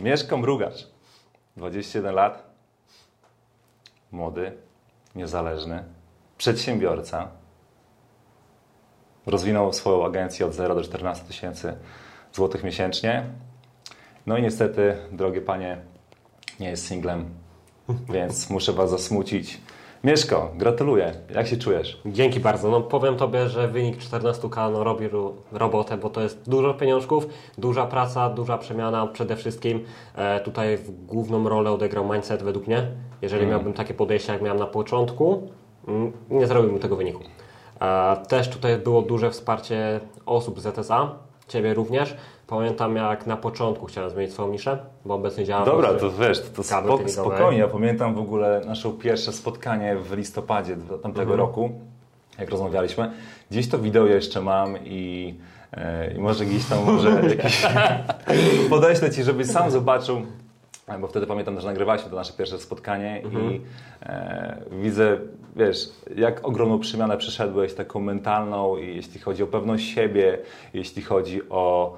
Mieszko Mrugacz, 21 lat, młody, niezależny, przedsiębiorca. Rozwinął swoją agencję od 0 do 14 tysięcy złotych miesięcznie. No i niestety, drogie panie, nie jest singlem, więc muszę was zasmucić. Mieszko, gratuluję. Jak się czujesz? Dzięki bardzo. No powiem Tobie, że wynik 14K no, robi ro- robotę, bo to jest dużo pieniążków, duża praca, duża przemiana. Przede wszystkim e, tutaj w główną rolę odegrał mindset według mnie. Jeżeli miałbym takie podejście, jak miałem na początku, mm, nie zrobiłbym tego wyniku. E, też tutaj było duże wsparcie osób z ZSA, Ciebie również. Pamiętam jak na początku chciałem zmienić swoją niszę, bo obecnie działam Dobra, to wiesz, to spok- spokojnie. Ja pamiętam w ogóle nasze pierwsze spotkanie w listopadzie tamtego roku, jak rozmawialiśmy. Gdzieś to wideo jeszcze mam i, e, i może gdzieś tam może jakieś podeślę Ci, żebyś sam zobaczył, bo wtedy pamiętam, że nagrywaliśmy to nasze pierwsze spotkanie i e, widzę, wiesz, jak ogromną przemianę przeszedłeś, taką mentalną, i jeśli chodzi o pewność siebie, jeśli chodzi o,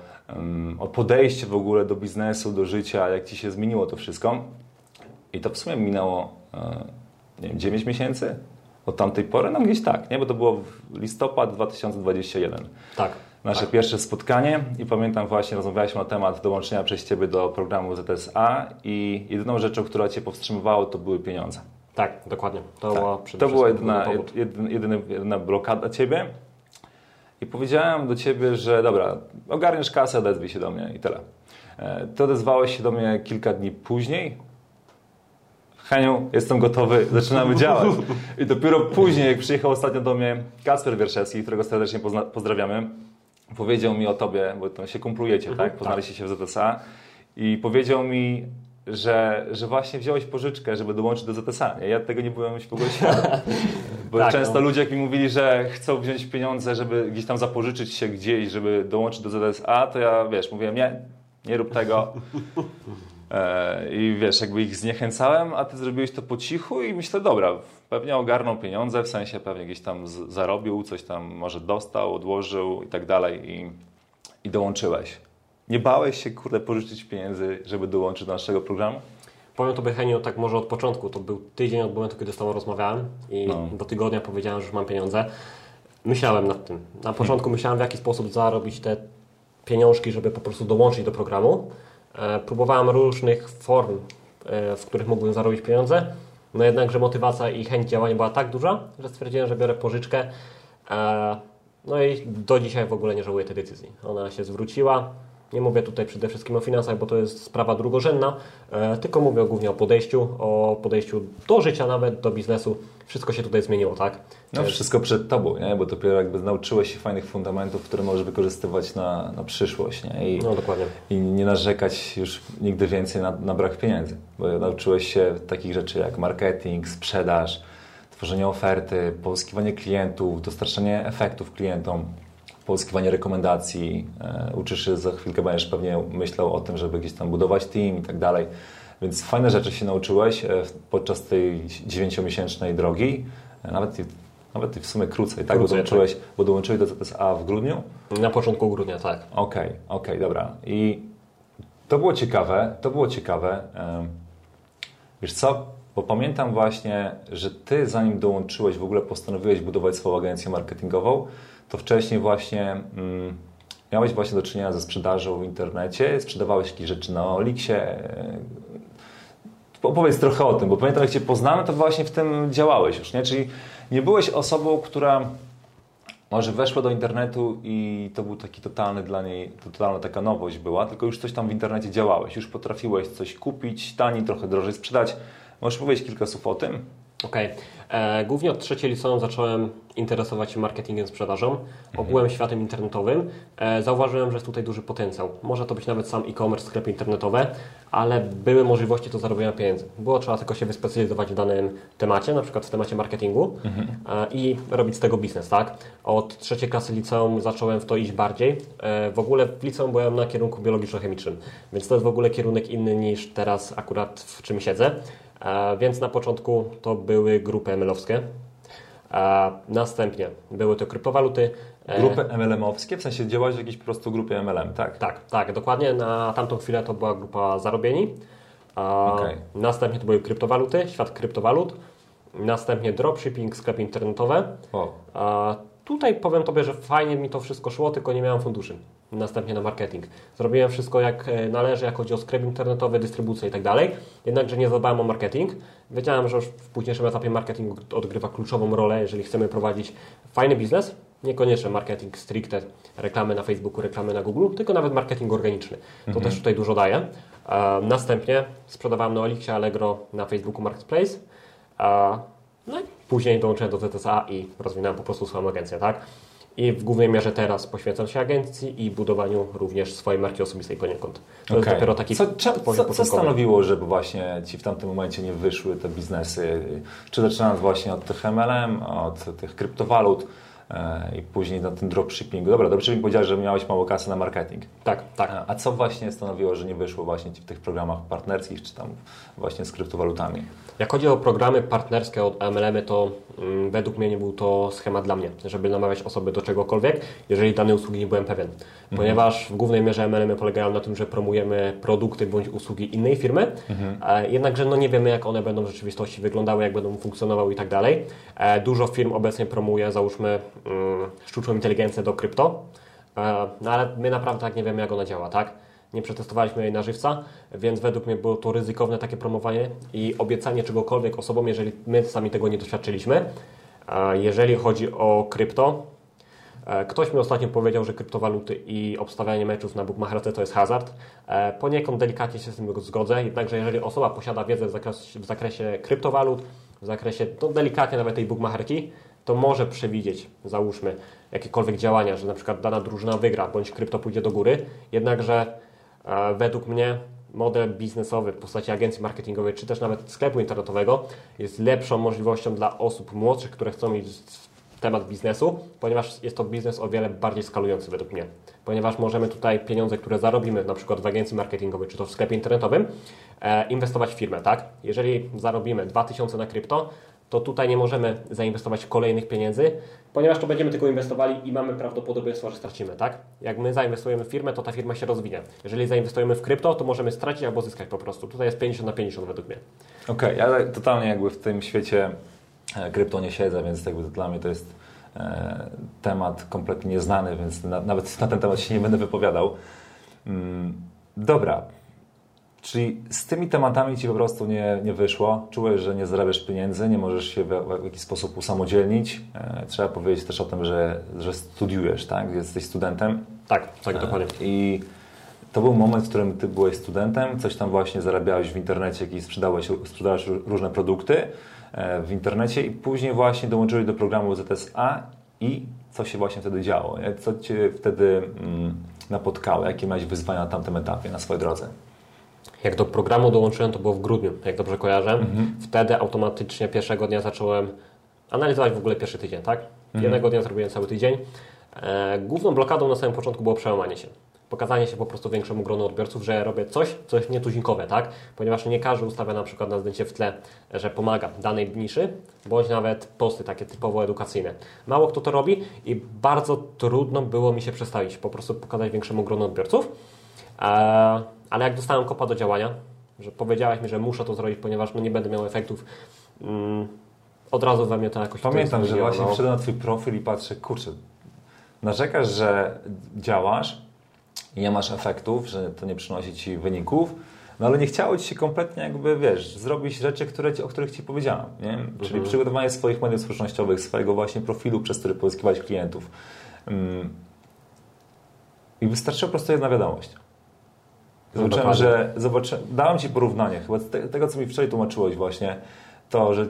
o podejście w ogóle do biznesu, do życia, jak Ci się zmieniło to wszystko. I to w sumie minęło, e, nie wiem, 9 miesięcy od tamtej pory, no gdzieś tak, nie? Bo to było w listopad 2021. Tak. Nasze pierwsze spotkanie i pamiętam właśnie rozmawialiśmy na temat dołączenia przez Ciebie do programu ZSA i jedyną rzeczą, która Cię powstrzymywała, to były pieniądze. Tak, dokładnie. To, była przede To była jedyna, jedyna, jedyna blokada Ciebie i powiedziałem do Ciebie, że dobra, ogarniesz kasę, odezwij się do mnie i tyle. E, Ty odezwałeś się do mnie kilka dni później. Heniu, jestem gotowy, zaczynamy działać. I dopiero później, jak przyjechał ostatnio do mnie Kasper Wierszewski, którego serdecznie pozdrawiamy, powiedział mi o Tobie, bo tam się kumplujecie, tak? Poznaliście się w ZSA i powiedział mi, że, że właśnie wziąłeś pożyczkę, żeby dołączyć do ZSA. Ja tego nie byłem w ogóle świadom. Bo Tak, często no. ludzie, jak mi mówili, że chcą wziąć pieniądze, żeby gdzieś tam zapożyczyć się gdzieś, żeby dołączyć do ZSA, to ja, wiesz, mówiłem, nie, nie rób tego. E, I wiesz, jakby ich zniechęcałem, a ty zrobiłeś to po cichu i myślę, dobra, pewnie ogarnął pieniądze, w sensie pewnie gdzieś tam zarobił, coś tam może dostał, odłożył i tak dalej i, i dołączyłeś. Nie bałeś się, kurde, pożyczyć pieniędzy, żeby dołączyć do naszego programu? Powiem Tobie, Heniu, tak może od początku. To był tydzień od momentu, kiedy z Tobą rozmawiałem i No. do tygodnia powiedziałem, że już mam pieniądze. Myślałem nad tym. Na początku myślałem, w jaki sposób zarobić te pieniążki, żeby po prostu dołączyć do programu. E, próbowałem różnych form, e, w których mógłbym zarobić pieniądze. No jednakże motywacja i chęć działania była tak duża, że stwierdziłem, że biorę pożyczkę. E, no i do dzisiaj w ogóle nie żałuję tej decyzji. Ona się zwróciła. Nie mówię tutaj przede wszystkim o finansach, bo to jest sprawa drugorzędna, e, tylko mówię głównie o podejściu, o podejściu do życia nawet, do biznesu. Wszystko się tutaj zmieniło, tak? No E, wszystko przed tobą, nie? bo dopiero jakby nauczyłeś się fajnych fundamentów, które możesz wykorzystywać na, na przyszłość nie? I, No dokładnie. i nie narzekać już nigdy więcej na, na brak pieniędzy, bo nauczyłeś się takich rzeczy jak marketing, sprzedaż, tworzenie oferty, pozyskiwanie klientów, dostarczanie efektów klientom, pozyskiwanie rekomendacji. E, uczysz się, za chwilkę będziesz pewnie myślał o tym, żeby gdzieś tam budować team i tak dalej. Więc fajne rzeczy się nauczyłeś e, podczas tej dziewięciomiesięcznej drogi, e, nawet, nawet w sumie krócej, tak? Bo Krócej, dołączyłeś, bo dołączyłeś do ZSA w grudniu. Na początku grudnia, tak. Okej, okej, dobra. I to było ciekawe, to było ciekawe. Wiesz co, bo pamiętam właśnie, że Ty zanim dołączyłeś, w ogóle postanowiłeś budować swoją agencję marketingową, to wcześniej właśnie mm, miałeś właśnie do czynienia ze sprzedażą w internecie, sprzedawałeś jakieś rzeczy na Oliksie. e, Opowiedz trochę o tym, bo pamiętam jak Cię poznałem, to właśnie w tym działałeś już, nie? Czyli nie byłeś osobą, która może weszła do internetu i to był taki totalny dla niej, totalna taka nowość była, tylko już coś tam w internecie działałeś, już potrafiłeś coś kupić, taniej, trochę drożej sprzedać. Możesz powiedzieć kilka słów o tym? Okej. E, Głównie od trzeciej liceum zacząłem interesować się marketingiem, sprzedażą, ogółem światem internetowym. E, Zauważyłem, że jest tutaj duży potencjał. Może to być nawet sam e-commerce, sklepy internetowe, ale były możliwości do zarobienia pieniędzy. Było trzeba tylko się wyspecjalizować w danym temacie, na przykład w temacie marketingu e, i robić z tego biznes, tak? Od trzeciej klasy liceum zacząłem w to iść bardziej. E, W ogóle w liceum byłem na kierunku biologiczno-chemicznym, więc to jest w ogóle kierunek inny niż teraz akurat w czym siedzę. E, Więc na początku to były grupy ML-owskie. A następnie były to kryptowaluty, E, Grupy MLM-owskie? W sensie działałeś w jakiejś po prostu grupie MLM, tak? Tak, tak, dokładnie. Na tamtą chwilę to była grupa Zarobieni. A Okej. Następnie to były kryptowaluty, świat kryptowalut. Następnie dropshipping, sklepy internetowe. O, tutaj powiem Tobie, że fajnie mi to wszystko szło, tylko nie miałem funduszy. Następnie na marketing. Zrobiłem wszystko jak e, należy, jak chodzi o sklep internetowy, dystrybucję i tak dalej. Jednakże nie zadbałem o marketing. Wiedziałem, że już w późniejszym etapie marketing odgrywa kluczową rolę, jeżeli chcemy prowadzić fajny biznes. Niekoniecznie marketing stricte, reklamy na Facebooku, reklamy na Google, tylko nawet marketing organiczny. To też tutaj dużo daje. E, Następnie sprzedawałem na Olixie Allegro na Facebooku Marketplace. A, No i później dołączyłem do ZSA i rozwinąłem po prostu swoją agencję, tak? I w głównej mierze teraz poświęcam się agencji i budowaniu również swojej marki osobistej poniekąd. To jest okej. dopiero taki co, poziom co, co stanowiło, żeby właśnie Ci w tamtym momencie nie wyszły te biznesy? Czy zaczynając właśnie od tych MLM, od tych kryptowalut i później na tym dropshippingu? Dobra, dropshipping powiedziałeś, że miałeś mało kasy na marketing. Tak, tak. A, a co właśnie stanowiło, że nie wyszło właśnie w tych programach partnerskich, czy tam właśnie z kryptowalutami? Jak chodzi o programy partnerskie od MLM, to mm, według mnie nie był to schemat dla mnie, żeby namawiać osoby do czegokolwiek, jeżeli danej usługi nie byłem pewien. Ponieważ w głównej mierze MLM polegają na tym, że promujemy produkty bądź usługi innej firmy, e, jednakże no nie wiemy, jak one będą w rzeczywistości wyglądały, jak będą funkcjonowały i tak dalej. E, Dużo firm obecnie promuje, załóżmy, sztuczną inteligencję do krypto, e, no ale my naprawdę tak nie wiemy, jak ona działa, tak? Nie przetestowaliśmy jej na żywca, więc według mnie było to ryzykowne takie promowanie i obiecanie czegokolwiek osobom, jeżeli my sami tego nie doświadczyliśmy. A Jeżeli chodzi o krypto, e, ktoś mi ostatnio powiedział, że kryptowaluty i obstawianie meczów na bookmacherce to jest hazard. E, Poniekąd delikatnie się z tym zgodzę, jednakże jeżeli osoba posiada wiedzę w zakresie, w zakresie kryptowalut, w zakresie no, delikatnie nawet tej bookmacherki, to może przewidzieć, załóżmy, jakiekolwiek działania, że na przykład dana drużyna wygra, bądź krypto pójdzie do góry, jednakże e, według mnie model biznesowy w postaci agencji marketingowej, czy też nawet sklepu internetowego jest lepszą możliwością dla osób młodszych, które chcą w temat biznesu, ponieważ jest to biznes o wiele bardziej skalujący według mnie. Ponieważ możemy tutaj pieniądze, które zarobimy na przykład w agencji marketingowej, czy to w sklepie internetowym, e, inwestować w firmę, tak? Jeżeli zarobimy 2000 na krypto, to tutaj nie możemy zainwestować kolejnych pieniędzy, ponieważ to będziemy tylko inwestowali i mamy prawdopodobieństwo, że stracimy, tak? Jak my zainwestujemy w firmę, to ta firma się rozwinie. Jeżeli zainwestujemy w krypto, to możemy stracić albo zyskać po prostu. Tutaj jest 50 na 50 według mnie. Okej, ja tak totalnie jakby w tym świecie e, krypto nie siedzę, więc jakby dla mnie to jest e, temat kompletnie nieznany, więc na, nawet na ten temat się nie będę wypowiadał. Mm, dobra, czyli z tymi tematami Ci po prostu nie, nie wyszło, czułeś, że nie zarabiasz pieniędzy, nie możesz się w, w jakiś sposób usamodzielnić. E, trzeba powiedzieć też o tym, że, że studiujesz, tak? Jesteś studentem. Tak, tak, dokładnie. I to był moment, w którym ty byłeś studentem, coś tam właśnie zarabiałeś w internecie, jakieś sprzedałeś, sprzedałeś różne produkty e, w internecie i później właśnie dołączyłeś do programu ZSA i co się właśnie wtedy działo? nie? Co cię wtedy mm, napotkało? Jakie miałeś wyzwania na tamtym etapie, na swojej drodze? Jak do programu dołączyłem, to było w grudniu, jak dobrze kojarzę. Wtedy automatycznie pierwszego dnia zacząłem analizować w ogóle pierwszy tydzień, tak? Jednego dnia zrobiłem cały tydzień. E, główną blokadą na samym początku było przełamanie się. Pokazanie się po prostu większemu gronu odbiorców, że robię coś, co jest nietuzinkowe, tak? Ponieważ nie każdy ustawia na przykład na zdjęcie w tle, że pomaga danej niszy, bądź nawet posty takie typowo edukacyjne. Mało kto to robi i bardzo trudno było mi się przestawić, po prostu pokazać większemu gronu odbiorców. E, ale jak dostałem kopa do działania, że powiedziałeś mi, że muszę to zrobić, ponieważ no nie będę miał efektów, mm, od razu we mnie to jakoś Pamiętam, że właśnie no. wszedłem na Twój profil i patrzę, kurczę, narzekasz, że działasz i nie masz efektów, że to nie przynosi Ci wyników, no ale nie chciało Ci się kompletnie jakby, wiesz, zrobić rzeczy, które, ci- o których Ci powiedziałem, nie? Czyli przygotowanie swoich mediów społecznościowych, swojego właśnie profilu, przez który pozyskiwać klientów. Mm. I wystarczyła po prostu jedna wiadomość. Zobaczyłem, że zobaczy, dałem Ci porównanie, chyba tego, co mi wczoraj tłumaczyłeś właśnie, to, że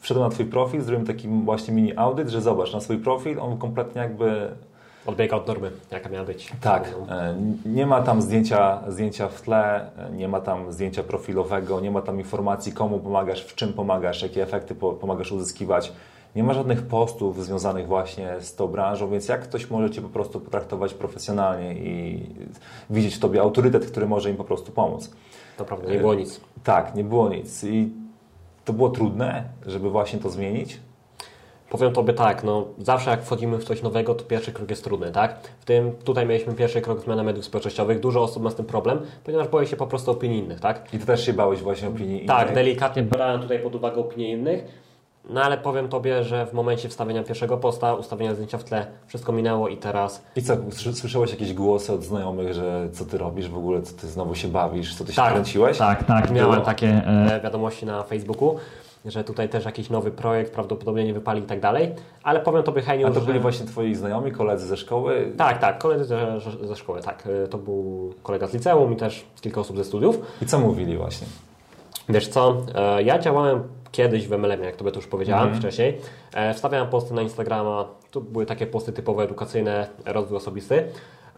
wszedłem na Twój profil, zrobiłem taki właśnie mini audyt, że zobacz, na swój profil on kompletnie jakby Odbiega od normy, jaka miała być. tak, No. e, nie ma tam zdjęcia, zdjęcia w tle, e, nie ma tam zdjęcia profilowego, nie ma tam informacji, komu pomagasz, w czym pomagasz, jakie efekty po- pomagasz uzyskiwać. Nie ma żadnych postów związanych właśnie z tą branżą, więc jak ktoś może Cię po prostu potraktować profesjonalnie i widzieć w Tobie autorytet, który może im po prostu pomóc. To prawda, nie było nic. Tak, nie było nic. I to było trudne, żeby właśnie to zmienić. Powiem Tobie tak, no zawsze jak wchodzimy w coś nowego, to pierwszy krok jest trudny, tak? W tym tutaj mieliśmy pierwszy krok zmiana mediów społecznościowych. Dużo osób ma z tym problem, ponieważ boi się po prostu opinii innych, tak? I Ty też się bałeś właśnie opinii Tak, innych? delikatnie brałem tutaj pod uwagę opinię innych. No ale powiem Tobie, że w momencie wstawienia pierwszego posta, ustawienia zdjęcia w tle, wszystko minęło i teraz I co, sły- słyszałeś jakieś głosy od znajomych, że co Ty robisz w ogóle, co Ty znowu się bawisz, co Ty się kręciłeś? Tak, tak. Miałem Było? takie e, wiadomości na Facebooku, że tutaj też jakiś nowy projekt prawdopodobnie nie wypali i tak dalej. Ale powiem Tobie, Heniu, A to że... byli właśnie Twoi znajomi, koledzy ze szkoły? Tak, tak, koledzy ze, ze- ze szkoły, tak. E, To był kolega z liceum i też kilka osób ze studiów. I co mówili właśnie? Wiesz co, e, ja działałem kiedyś w MLM, jak Tobie to już powiedziałem Mhm. wcześniej. E, Wstawiałem posty na Instagrama, to były takie posty typowo edukacyjne, rozwój osobisty.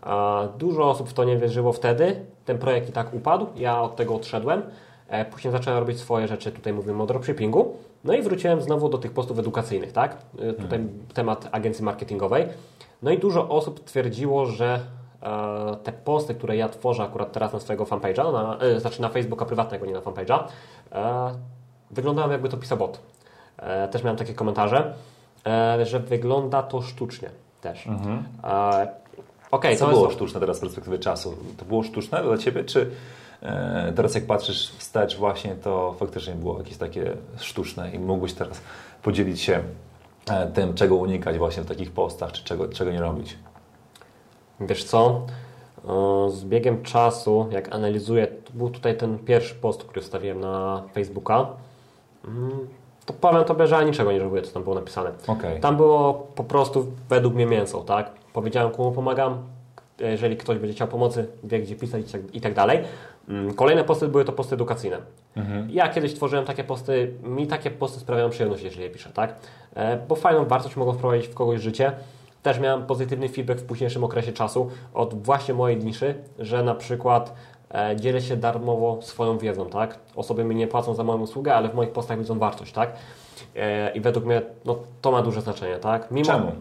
E, Dużo osób w to nie wierzyło wtedy, ten projekt i tak upadł, ja od tego odszedłem. E, Później zacząłem robić swoje rzeczy, tutaj mówimy o dropshippingu. No i wróciłem znowu do tych postów edukacyjnych, tak? E, Tutaj temat agencji marketingowej. No i dużo osób twierdziło, że te posty, które ja tworzę akurat teraz na swojego fanpage'a, na, znaczy na Facebooka prywatnego, nie na fanpage'a, wyglądają jakby to pisał bot. E, też miałem takie komentarze, e, że wygląda to sztucznie też. E, Okej, Co to było jest... sztuczne teraz z perspektywy czasu? To było sztuczne dla Ciebie, czy e, teraz jak patrzysz wstecz właśnie, to faktycznie było jakieś takie sztuczne i mógłbyś teraz podzielić się e, tym, czego unikać właśnie w takich postach, czy czego, czego nie robić? Wiesz co? E, Z biegiem czasu, jak analizuję, był tutaj ten pierwszy post, który wstawiłem na Facebooka, to powiem Tobie, że ja niczego nie żałuję, co tam było napisane. Okej. Tam było po prostu według mnie mięso, tak? Powiedziałem, komu pomagam. Jeżeli ktoś będzie chciał pomocy, wie gdzie pisać i tak, tak dalej. Mm, Kolejne posty były to posty edukacyjne. Ja kiedyś tworzyłem takie posty, mi takie posty sprawiają przyjemność, jeżeli je piszę, tak? E, Bo fajną wartość mogą wprowadzić w kogoś życie. Też miałem pozytywny feedback w późniejszym okresie czasu od właśnie mojej niszy, że na przykład dzielę się darmowo swoją wiedzą, tak? Osoby mi nie płacą za moją usługę, ale w moich postach widzą wartość, tak? E, I według mnie no, to ma duże znaczenie, tak? Mimo, Czemu?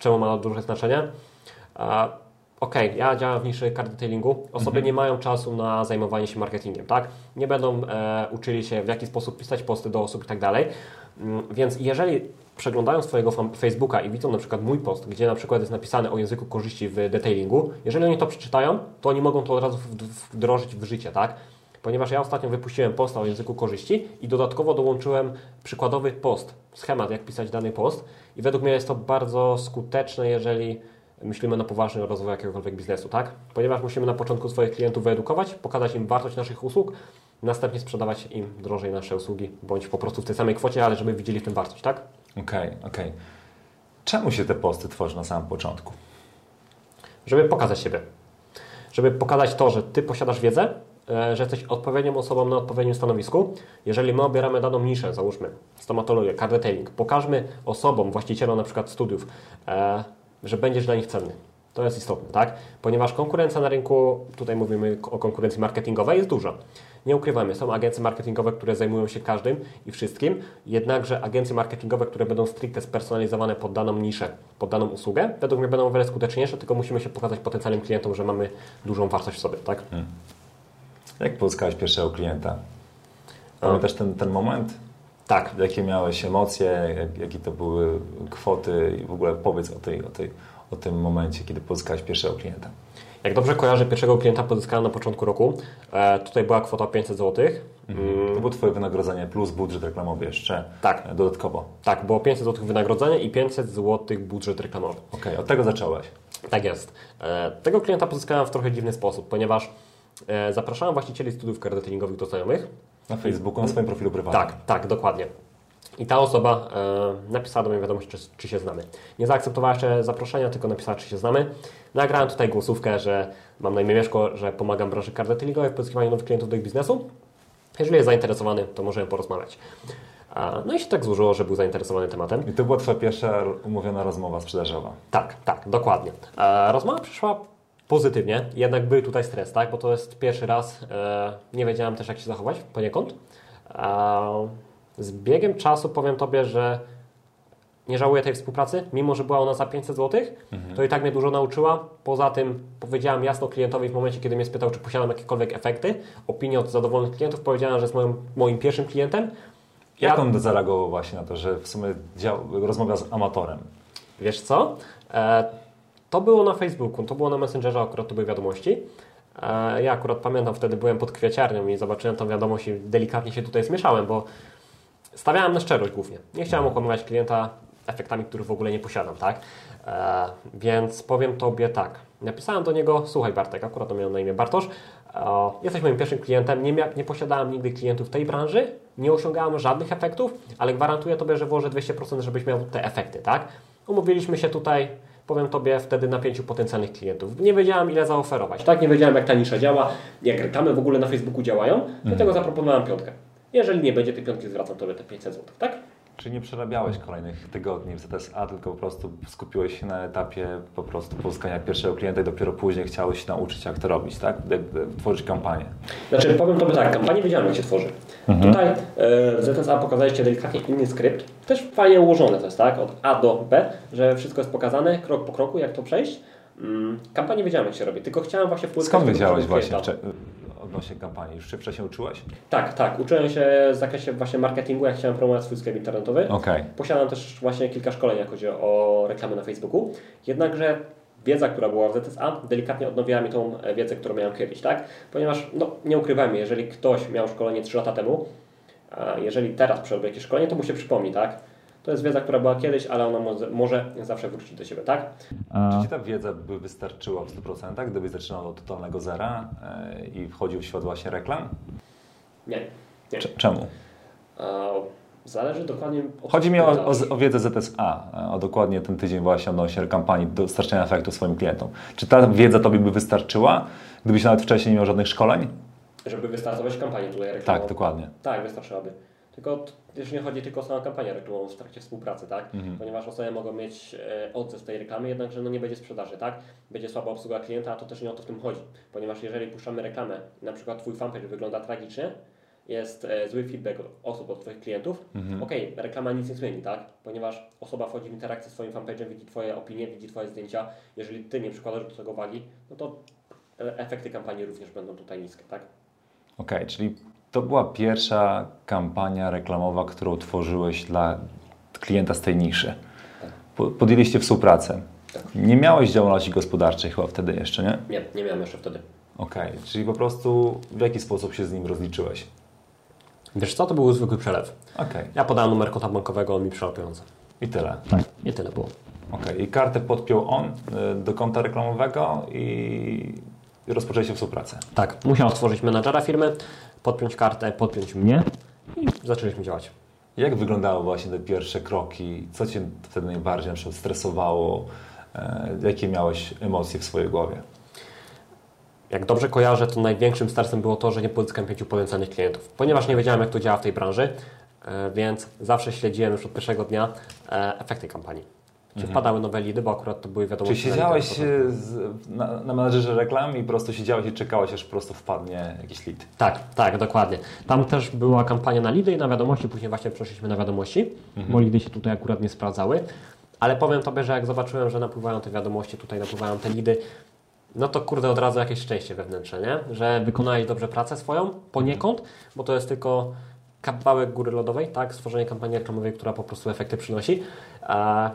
Czemu ma duże znaczenie? E, Okej, ja działam w niszy card detailingu. Osoby nie mają czasu na zajmowanie się marketingiem, tak? Nie będą e, uczyli się w jaki sposób pisać posty do osób i tak dalej. Mm, Więc jeżeli przeglądają swojego Facebooka i widzą na przykład mój post, gdzie na przykład jest napisane o języku korzyści w detailingu, jeżeli oni to przeczytają, to oni mogą to od razu wd- wdrożyć w życie, tak? Ponieważ ja ostatnio wypuściłem posta o języku korzyści i dodatkowo dołączyłem przykładowy post, schemat jak pisać dany post i według mnie jest to bardzo skuteczne, jeżeli myślimy na poważny o rozwoju jakiegokolwiek biznesu, tak? Ponieważ musimy na początku swoich klientów wyedukować, pokazać im wartość naszych usług, następnie sprzedawać im drożej nasze usługi, bądź po prostu w tej samej kwocie, ale żeby widzieli w tym wartość, tak? Okej, okej. Czemu się te posty tworzy na samym początku? Żeby pokazać siebie. Żeby pokazać to, że Ty posiadasz wiedzę, e, że jesteś odpowiednią osobą na odpowiednim stanowisku. Jeżeli my obieramy daną niszę, załóżmy stomatologię, card detailing, pokażmy osobom, właścicielom na przykład studiów, e, że będziesz dla nich cenny. To jest istotne, tak? Ponieważ konkurencja na rynku, tutaj mówimy o konkurencji marketingowej, jest duża. Nie ukrywamy, są agencje marketingowe, które zajmują się każdym i wszystkim, jednakże agencje marketingowe, które będą stricte spersonalizowane pod daną niszę, pod daną usługę, według mnie będą o wiele skuteczniejsze, tylko musimy się pokazać potencjalnym klientom, że mamy dużą wartość w sobie, tak? Jak pozyskałeś pierwszego klienta? Pamiętasz ten, ten moment? Tak. Jakie miałeś emocje, jak, jakie to były kwoty i w ogóle powiedz o, tej, o, tej, o tym momencie, kiedy pozyskałeś pierwszego klienta. Jak dobrze kojarzę, pierwszego klienta pozyskałem na początku roku. E, tutaj była kwota 500 zł. To było Twoje wynagrodzenie plus budżet reklamowy jeszcze Tak. e, dodatkowo. Tak, było 500 zł wynagrodzenie i 500 zł budżet reklamowy. Okej, od tego zacząłeś. Tak jest. E, Tego klienta pozyskałem w trochę dziwny sposób, ponieważ e, zapraszałem właścicieli studiów cardetailingowych do znajomych. Na Facebooku, na swoim profilu prywatnym. Tak, tak, dokładnie. I ta osoba e, napisała do mnie wiadomość, czy, czy się znamy. Nie zaakceptowała jeszcze zaproszenia, tylko napisała, czy się znamy. Nagrałem tutaj głosówkę, że mam na imię Mieszko, że pomagam branży cardetailingowej w pozyskiwaniu nowych klientów do ich biznesu. Jeżeli jest zainteresowany, to możemy porozmawiać. A, No i się tak złożyło, że był zainteresowany tematem. I to była Twoja pierwsza umówiona rozmowa sprzedażowa. Tak, tak, dokładnie. E, rozmowa przyszła pozytywnie, jednak był tutaj stres, tak? Bo to jest pierwszy raz, e, nie wiedziałem też jak się zachować poniekąd. E, z biegiem czasu powiem Tobie, że nie żałuję tej współpracy, mimo że była ona za 500 zł, to i tak mnie dużo nauczyła. Poza tym powiedziałem jasno klientowi w momencie, kiedy mnie spytał, czy posiadam jakiekolwiek efekty, opinię od zadowolonych klientów, powiedziałem, że jest moim, moim pierwszym klientem Jak Ja- on zareagował właśnie na to, że w sumie dział, rozmawia z amatorem? Wiesz co? E, to było na Facebooku, to było na Messengerze, akurat to były wiadomości. E, ja akurat pamiętam, wtedy byłem pod kwieciarnią i zobaczyłem tą wiadomość i delikatnie się tutaj zmieszałem, bo stawiałem na szczerość głównie. Nie chciałem okłamywać klienta efektami, których w ogóle nie posiadam, tak? E, więc powiem Tobie tak. Napisałem do niego, słuchaj Bartek, akurat to miał na imię Bartosz, e, jesteś moim pierwszym klientem, nie, mia- nie posiadałem nigdy klientów w tej branży, nie osiągałem żadnych efektów, ale gwarantuję Tobie, że włożę 200%, żebyś miał te efekty, tak? Umówiliśmy się tutaj, powiem Tobie wtedy na pięciu potencjalnych klientów. Nie wiedziałem ile zaoferować. Tak, nie wiedziałem jak ta nisza działa, jak reklamy w ogóle na Facebooku działają, dlatego zaproponowałem piątkę. Jeżeli nie będzie tej piątki, zwracam Tobie te 500 zł, tak? Czyli nie przerabiałeś kolejnych tygodni w ZSA, tylko po prostu skupiłeś się na etapie po prostu pozyskania pierwszego klienta i dopiero później chciałeś się nauczyć, jak to robić, tak? Tworzyć kampanię. Znaczy, powiem Tobie tak, kampanię wiedziałem, jak się tworzy. Tutaj e, w ZSA pokazaliście delikatnie inny skrypt. Też fajnie ułożone to jest, tak? Od A do B, że wszystko jest pokazane krok po kroku, jak to przejść. Mm, kampanię wiedziałem, jak się robi, tylko chciałem właśnie wpływać Skąd wiedziałeś klienta. właśnie wcze- odnośnie kampanii? Już się wcześniej uczyłeś? Tak, tak. Uczyłem się w zakresie właśnie marketingu, jak chciałem promować swój sklep internetowy. Okej. Posiadam też właśnie kilka szkoleń, jak chodzi o reklamy na Facebooku. Jednakże wiedza, która była w ZSA, delikatnie odnowiła mi tą wiedzę, którą miałem kiedyś, tak? Ponieważ, no, nie ukrywajmy, jeżeli ktoś miał szkolenie 3 lata temu, a jeżeli teraz przerobi jakieś szkolenie, to mu się przypomni, tak? To jest wiedza, która była kiedyś, ale ona może, może zawsze wrócić do siebie, tak? Czy Ci ta wiedza by wystarczyła w 100%, gdybyś zaczynał od totalnego zera e, i wchodził w świat właśnie reklam? Nie. nie. Cze- Czemu? A, zależy dokładnie od Chodzi mi o, o, o wiedzę ZSA, e, o dokładnie ten tydzień właśnie odnośnie kampanii dostarczenia efektu swoim klientom. Czy ta wiedza Tobie by wystarczyła, gdybyś nawet wcześniej nie miał żadnych szkoleń? Żeby wystartować kampanię tutaj reklamową. Tak, dokładnie. Tak, wystarczyłaby. Tylko też nie chodzi tylko o samą kampanię reklamową w trakcie współpracy, tak? Mhm. Ponieważ osoby mogą mieć e, odzew tej reklamy, jednakże no nie będzie sprzedaży, tak? Będzie słaba obsługa klienta, a to też nie o to w tym chodzi. Ponieważ jeżeli puszczamy reklamę, na przykład Twój fanpage wygląda tragicznie, jest e, zły feedback od osób, od Twoich klientów, Mhm. okej, reklama nic nie zmieni, tak? Ponieważ osoba wchodzi w interakcję z Twoim fanpage'em, widzi Twoje opinie, widzi Twoje zdjęcia. Jeżeli Ty nie przykładasz do tego wagi, no to e, efekty kampanii również będą tutaj niskie, tak? Okej, czyli to była pierwsza kampania reklamowa, którą tworzyłeś dla klienta z tej niszy. Po- Podjęliście współpracę. Tak. Nie miałeś działalności gospodarczej chyba wtedy jeszcze, nie? Nie, nie miałem jeszcze wtedy. Okej, czyli po prostu w jaki sposób się z nim rozliczyłeś? Wiesz co, to był zwykły przelew. Okej, Ja podałem numer konta bankowego, on mi przelał pieniądze. i tyle. Tak. I tyle było. Okej, i kartę podpiął on y, do konta reklamowego i i rozpoczęliście współpracę. Tak, musiał stworzyć menadżera firmy, podpiąć kartę, podpiąć mnie i zaczęliśmy działać. Jak wyglądały właśnie te pierwsze kroki? Co Cię wtedy najbardziej na przykład stresowało? E, Jakie miałeś emocje w swojej głowie? Jak dobrze kojarzę, to największym stresem było to, że nie pozyskałem pięciu potencjalnych klientów. Ponieważ nie wiedziałem, jak to działa w tej branży, e, więc zawsze śledziłem już od pierwszego dnia e, efekty kampanii. Czy wpadały nowe lidy, bo akurat to były Czy wiadomości. na siedziałeś e, z, na, na menadżerze reklam i po prostu siedziałeś i czekałeś, aż po prostu wpadnie jakiś lead? Tak, tak, dokładnie. Tam też była kampania na lidy i na wiadomości, później właśnie przeszliśmy na wiadomości, bo lidy się tutaj akurat nie sprawdzały. Ale powiem Tobie, że jak zobaczyłem, że napływają te wiadomości, tutaj napływają te lidy, no to kurde od razu jakieś szczęście wewnętrzne, nie? Że wykonałeś dobrze pracę swoją poniekąd, bo to jest tylko kawałek góry lodowej, tak? Stworzenie kampanii reklamowej, która po prostu efekty przynosi. A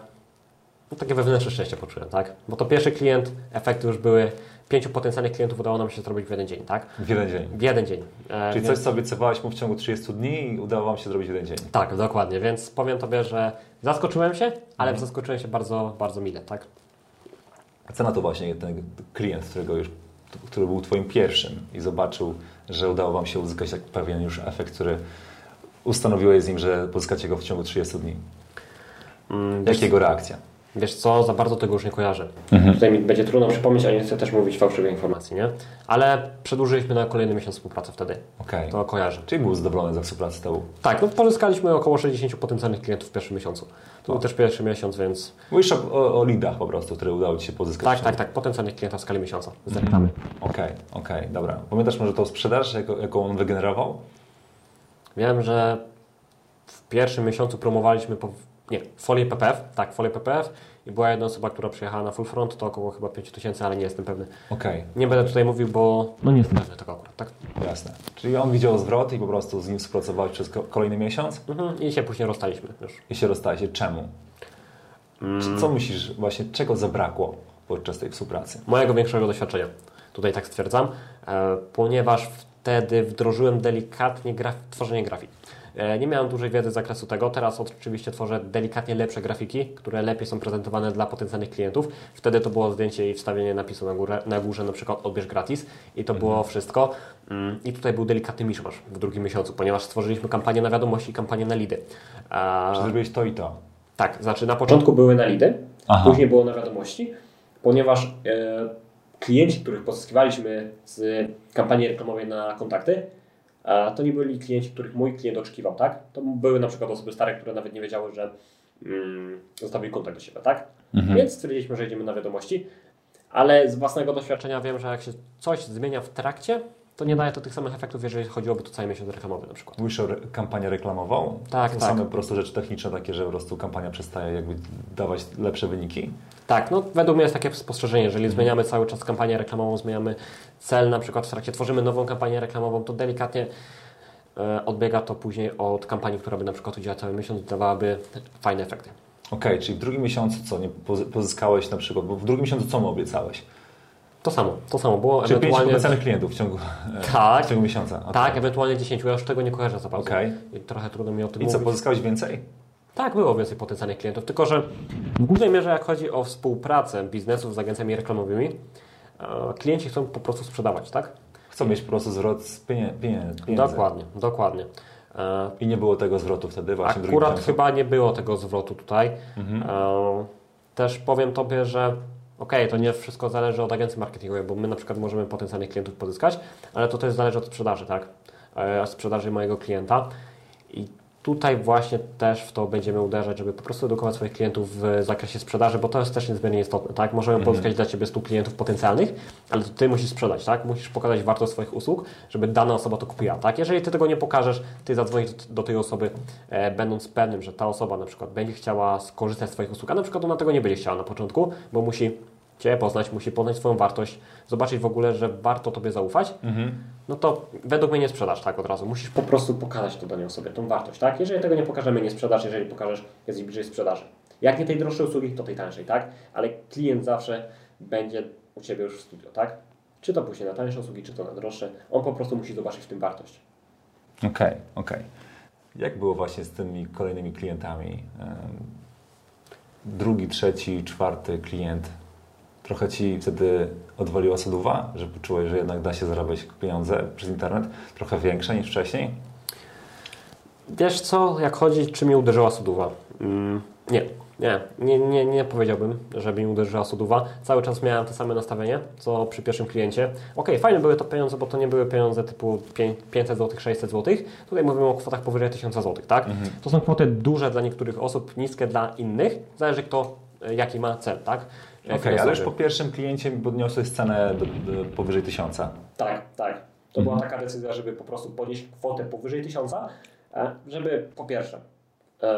no, takie wewnętrzne szczęście poczułem, tak? Bo to pierwszy klient, efekty już były, pięciu potencjalnych klientów udało nam się zrobić w jeden dzień, tak? W jeden dzień. W jeden dzień. E, Czyli więc- coś, co obiecywałeś mu w ciągu 30 dni i udało Wam się zrobić w jeden dzień. Tak, dokładnie, więc powiem Tobie, że zaskoczyłem się, ale zaskoczyłem się bardzo, bardzo mile, tak? A co na to właśnie ten klient, którego już, który był Twoim pierwszym i zobaczył, że udało Wam się uzyskać tak pewien już efekt, który ustanowiłeś z nim, że pozyskacie go w ciągu 30 dni? Mm, Jakiego reakcja? Wiesz co, za bardzo tego już nie kojarzę. Mhm. Tutaj mi będzie trudno przypomnieć, a nie chcę też mówić fałszywej informacji, nie? Ale przedłużyliśmy na kolejny miesiąc współpracę wtedy, Okej. to kojarzę. Czyli był zadowolony ze współpracy z Tobą? Tak, no pozyskaliśmy około 60 potencjalnych klientów w pierwszym miesiącu. To był też pierwszy miesiąc, więc Mówisz o, o, o lidach po prostu, które udało Ci się pozyskać. tak, tak, tak, potencjalnych klientów w skali miesiąca z reklamy. Okej, okej, dobra. Pamiętasz może tą sprzedaż, jaką, jaką on wygenerował? Wiem, że w pierwszym miesiącu promowaliśmy po, nie, folię PPF, tak, folię PPF i była jedna osoba, która przyjechała na full front, to około chyba 5000, ale nie jestem pewny. Okej, Nie będę tutaj mówił, bo no nie jestem pewny tego akurat, tak? jasne. Czyli on widział zwrot i po prostu z nim współpracował przez ko- kolejny miesiąc Mhm. I się później rozstaliśmy już. i się rozstaliście. Czemu? Czy- Co myślisz właśnie, czego zabrakło podczas tej współpracy? Mojego większego doświadczenia. Tutaj tak stwierdzam, e, ponieważ wtedy wdrożyłem delikatnie graf tworzenie grafik. E, Nie miałem dużej wiedzy z zakresu tego. Teraz oczywiście tworzę delikatnie lepsze grafiki, które lepiej są prezentowane dla potencjalnych klientów. Wtedy to było zdjęcie i wstawienie napisu na, górę, na górze, na przykład odbierz gratis i to było wszystko. Mm, I tutaj był delikatny miszmasz w drugim miesiącu, ponieważ stworzyliśmy kampanię na wiadomości i kampanię na lidy. A- Czy zrobiłeś to i to? tak, znaczy na początku były na lidy, Aha. później było na wiadomości, ponieważ e, klienci, których pozyskiwaliśmy z kampanii reklamowej na kontakty, to nie byli klienci, których mój klient oczekiwał, tak? To były na przykład osoby stare, które nawet nie wiedziały, że mm, zostawili kontakt do siebie, tak? Więc stwierdziliśmy, że idziemy na wiadomości, ale z własnego doświadczenia wiem, że jak się coś zmienia w trakcie, to nie daje to tych samych efektów, jeżeli chodziłoby tu cały miesiąc reklamowy na przykład. Mówisz o re- kampanię reklamową? Tak, to tak. same po prostu rzeczy techniczne takie, że po prostu kampania przestaje jakby dawać lepsze wyniki? Tak, no według mnie jest takie spostrzeżenie, jeżeli zmieniamy cały czas kampanię reklamową, zmieniamy cel, na przykład w trakcie tworzymy nową kampanię reklamową, to delikatnie e, odbiega to później od kampanii, która by na przykład udziała cały miesiąc i dawałaby fajne efekty. Okej, czyli w drugim miesiącu co? Nie pozy- pozyskałeś na przykład, bo w drugim miesiącu co mu obiecałeś? To samo, to samo było Czyli ewentualnie... potencjalnych klientów w ciągu, Tak. w ciągu miesiąca. Okej. Tak, ewentualnie 10, ja już tego nie kojarzę za bardzo. Okej. I trochę trudno mi o tym I co, mówić. pozyskałeś więcej? Tak, było więcej potencjalnych klientów, tylko że w głównej mierze jak chodzi o współpracę biznesów z agencjami reklamowymi, e, klienci chcą po prostu sprzedawać, tak? Chcą mieć po prostu zwrot z pieniędzy. Dokładnie, dokładnie. E, I nie było tego zwrotu wtedy właśnie Akurat chyba nie było tego zwrotu tutaj. Mhm. E, też powiem Tobie, że okej, to nie wszystko zależy od agencji marketingowej, bo my na przykład możemy potencjalnych klientów pozyskać, ale to też zależy od sprzedaży, tak? E, sprzedaży mojego klienta. I tutaj właśnie też w to będziemy uderzać, żeby po prostu edukować swoich klientów w zakresie sprzedaży, bo to jest też niezmiernie istotne, tak? Możemy Mhm. pozyskać dla Ciebie 100 klientów potencjalnych, ale to Ty musisz sprzedać, tak? Musisz pokazać wartość swoich usług, żeby dana osoba to kupiła, tak? Jeżeli Ty tego nie pokażesz, Ty zadzwonisz do, tej osoby, e, będąc pewnym, że ta osoba na przykład będzie chciała skorzystać z Twoich usług, a na przykład ona tego nie będzie chciała na początku, bo musi Cię poznać, musi poznać swoją wartość, zobaczyć w ogóle, że warto Tobie zaufać, Mhm. no to według mnie nie sprzedasz tak od razu. Musisz po prostu pokazać to danej osobie, tą wartość, tak? Jeżeli tego nie pokażemy, nie sprzedasz, jeżeli pokażesz, jesteś bliżej sprzedaży. Jak nie tej droższej usługi, to tej tańszej, tak? Ale klient zawsze będzie u Ciebie już w studio, tak? Czy to później na tańsze usługi, czy to na droższe. On po prostu musi zobaczyć w tym wartość. Okej, okej. Jak było właśnie z tymi kolejnymi klientami? Drugi, trzeci, czwarty klient. Trochę Ci wtedy odwaliła soduwa, że poczułeś, że jednak da się zarabiać pieniądze przez internet? Trochę większe niż wcześniej? Wiesz co, jak chodzi, czy mi uderzyła soduwa? Mm, nie, nie, nie, nie, nie powiedziałbym, żeby mi uderzyła soduwa. Cały czas miałem to same nastawienie, co przy pierwszym kliencie. Okej, fajne były to pieniądze, bo to nie były pieniądze typu pię- 500 zł, 600 zł. Tutaj mówimy o kwotach powyżej 1000 zł, tak? To są kwoty duże dla niektórych osób, niskie dla innych. Zależy kto, e, jaki ma cel, tak? Okej, ale już po pierwszym kliencie podniosłeś cenę do, do powyżej tysiąca. Tak, tak. To była taka decyzja, żeby po prostu podnieść kwotę powyżej 1000, e, żeby po pierwsze e,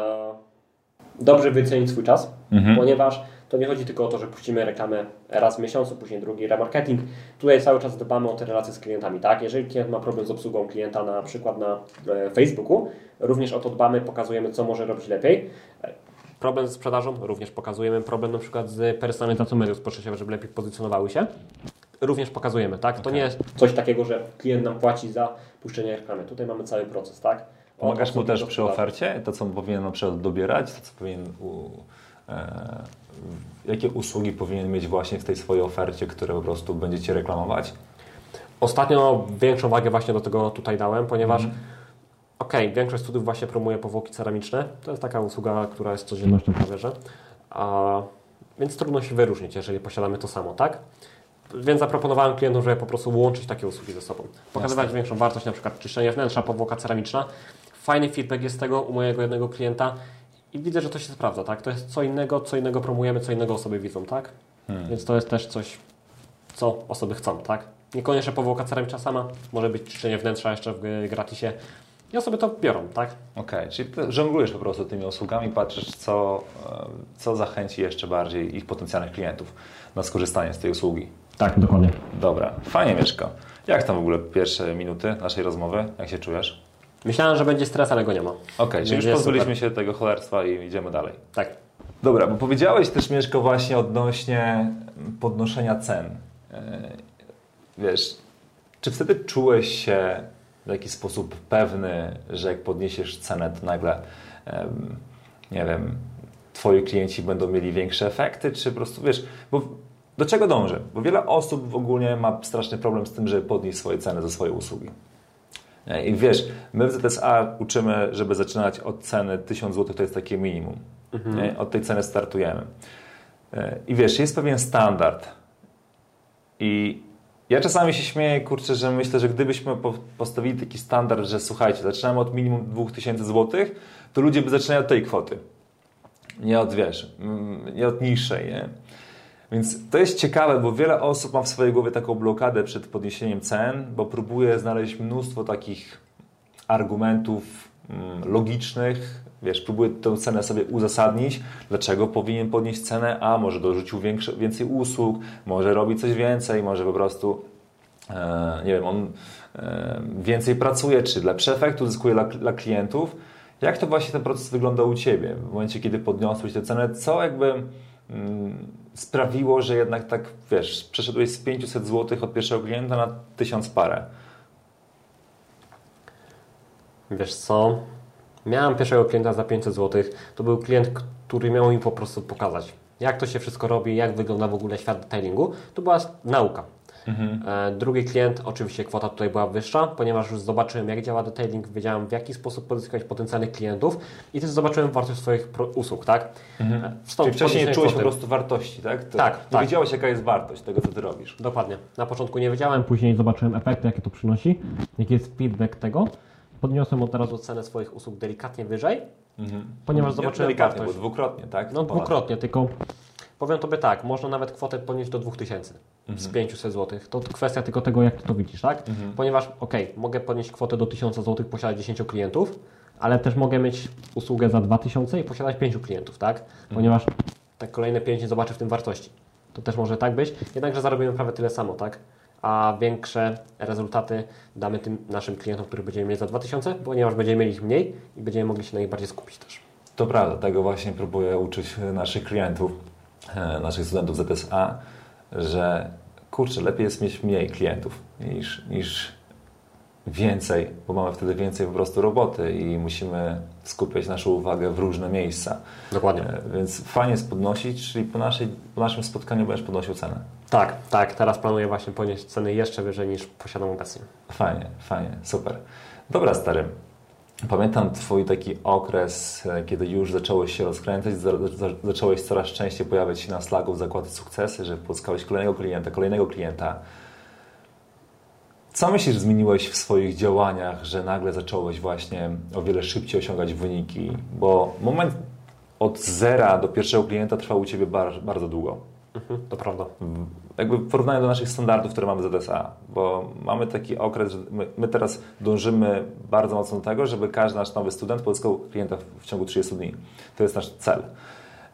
dobrze wycenić swój czas, Mhm. ponieważ to nie chodzi tylko o to, że puścimy reklamę raz w miesiącu, później drugi remarketing. Tutaj cały czas dbamy o te relacje z klientami, tak? Jeżeli klient ma problem z obsługą klienta na przykład na e, Facebooku, również o to dbamy, pokazujemy, co może robić lepiej. Problem z sprzedażą, również pokazujemy problem na przykład z personalizacją mediów społecznościowych, żeby lepiej pozycjonowały się również pokazujemy, tak? To Okej. nie jest coś takiego, że klient nam płaci za puszczenie reklamy. Tutaj mamy cały proces, tak? Pomagasz mu też przy ofercie? To, co powinien na przykład dobierać? To, co powinien... U, e, jakie usługi powinien mieć właśnie w tej swojej ofercie, które po prostu będziecie reklamować? Ostatnio większą wagę właśnie do tego tutaj dałem, ponieważ Mhm. Okej, większość studiów właśnie promuje powłoki ceramiczne. To jest taka usługa, która jest codziennością prawie, że. A, więc trudno się wyróżnić, jeżeli posiadamy to samo, tak? Więc zaproponowałem klientom, żeby po prostu łączyć takie usługi ze sobą. Pokazywać większą wartość, na przykład czyszczenie wnętrza, powłoka ceramiczna. Fajny feedback jest tego u mojego jednego klienta i widzę, że to się sprawdza, tak? To jest co innego, co innego promujemy, co innego osoby widzą, tak? Hmm. Więc to jest też coś, co osoby chcą, tak? Niekoniecznie powłoka ceramiczna sama, może być czyszczenie wnętrza jeszcze w gratisie, ja sobie to biorą, tak? Okej, okay, czyli żonglujesz po prostu tymi usługami, patrzysz, co, e, co zachęci jeszcze bardziej ich potencjalnych klientów na skorzystanie z tej usługi. Tak, dokładnie. Dobra, fajnie Mieszko. Jak tam w ogóle pierwsze minuty naszej rozmowy? Jak się czujesz? Myślałem, że będzie stres, ale go nie ma. Okej, okay, czyli już pozbyliśmy się tego cholerstwa i idziemy dalej. Tak. Dobra, bo powiedziałeś też Mieszko właśnie odnośnie podnoszenia cen. E, wiesz, czy wtedy czułeś się w jakiś sposób pewny, że jak podniesiesz cenę, to nagle, nie wiem, twoi klienci będą mieli większe efekty, czy po prostu, wiesz, bo do czego dążę? Bo wiele osób w ogóle ma straszny problem z tym, żeby podnieść swoje ceny za swoje usługi. I wiesz, my w ZSA uczymy, żeby zaczynać od ceny 1000 zł, to jest takie minimum. Mhm. Od tej ceny startujemy. E, I wiesz, jest pewien standard. I ja czasami się śmieję, kurczę, że myślę, że gdybyśmy postawili taki standard, że słuchajcie, zaczynamy od minimum 2000 zł, to ludzie by zaczynali od tej kwoty. Nie od, wiesz, mm, nie od niższej, nie? Więc to jest ciekawe, bo wiele osób ma w swojej głowie taką blokadę przed podniesieniem cen, bo próbuje znaleźć mnóstwo takich argumentów logicznych, wiesz, próbuje tę cenę sobie uzasadnić, dlaczego powinien podnieść cenę, a może dorzucił więcej usług, może robi coś więcej, może po prostu e, nie wiem, on e, więcej pracuje, czy lepszy efekt uzyskuje dla, dla klientów. Jak to właśnie ten proces wygląda u Ciebie? W momencie, kiedy podniosłeś tę cenę, co jakby mm, sprawiło, że jednak tak, wiesz, przeszedłeś z 500 zł od pierwszego klienta na 1000 parę? Wiesz co? Miałem pierwszego klienta za 500 zł. To był klient, który miał mi po prostu pokazać, jak to się wszystko robi, jak wygląda w ogóle świat detailingu. To była nauka. Mhm. E, drugi klient, oczywiście kwota tutaj była wyższa, ponieważ już zobaczyłem, jak działa detailing, wiedziałem, w jaki sposób pozyskać potencjalnych klientów i też zobaczyłem wartość swoich usług, tak? Mhm. E, stąd Czyli wcześniej nie czułeś po prostu wartości, tak? To tak, nie tak. wiedziałeś, jaka jest wartość tego, co Ty robisz. Dokładnie. Na początku nie wiedziałem, później zobaczyłem efekty, jakie to przynosi, jaki jest feedback tego. Podniosłem od razu cenę swoich usług delikatnie wyżej, mhm. ponieważ zobaczyłem delikatnie, wartość. bo dwukrotnie, tak? No dwukrotnie, tylko powiem Tobie tak, można nawet kwotę podnieść do 2000 mhm. z 500 zł. To kwestia tylko tego, jak Ty to widzisz, tak? Mhm. Ponieważ, ok, mogę podnieść kwotę do 1000 zł, posiadać 10 klientów, ale też mogę mieć usługę za 2000 i posiadać 5 klientów, tak? Mhm. Ponieważ te kolejne 5 nie zobaczy w tym wartości. To też może tak być, jednakże zarobimy prawie tyle samo, tak? A większe rezultaty damy tym naszym klientom, których będziemy mieli za 2000, ponieważ będziemy mieli ich mniej i będziemy mogli się na nich bardziej skupić też. To prawda, tego właśnie próbuję uczyć naszych klientów, e, naszych studentów ZSA, że kurczę, lepiej jest mieć mniej klientów niż, niż więcej, bo mamy wtedy więcej po prostu roboty i musimy skupiać naszą uwagę w różne miejsca. Dokładnie. E, więc fajnie jest podnosić, czyli po, naszej, po naszym spotkaniu będziesz podnosił cenę. Tak, tak. Teraz planuję właśnie podnieść ceny jeszcze wyżej niż posiadam obecnie. Fajnie, fajnie, super. Dobra, stary. Pamiętam Twój taki okres, e, kiedy już zacząłeś się rozkręcać, zacząłeś coraz częściej pojawiać się na Slacku w zakłady sukcesy, że pozyskałeś kolejnego klienta, kolejnego klienta. Co myślisz, zmieniłeś w swoich działaniach, że nagle zacząłeś właśnie o wiele szybciej osiągać wyniki? Bo moment od zera do pierwszego klienta trwał u Ciebie bardzo długo. Mhm, to prawda. Jakby w porównaniu do naszych standardów, które mamy z ZSA, bo mamy taki okres, że my, my, teraz dążymy bardzo mocno do tego, żeby każdy nasz nowy student pozyskał klienta w ciągu 30 dni. To jest nasz cel.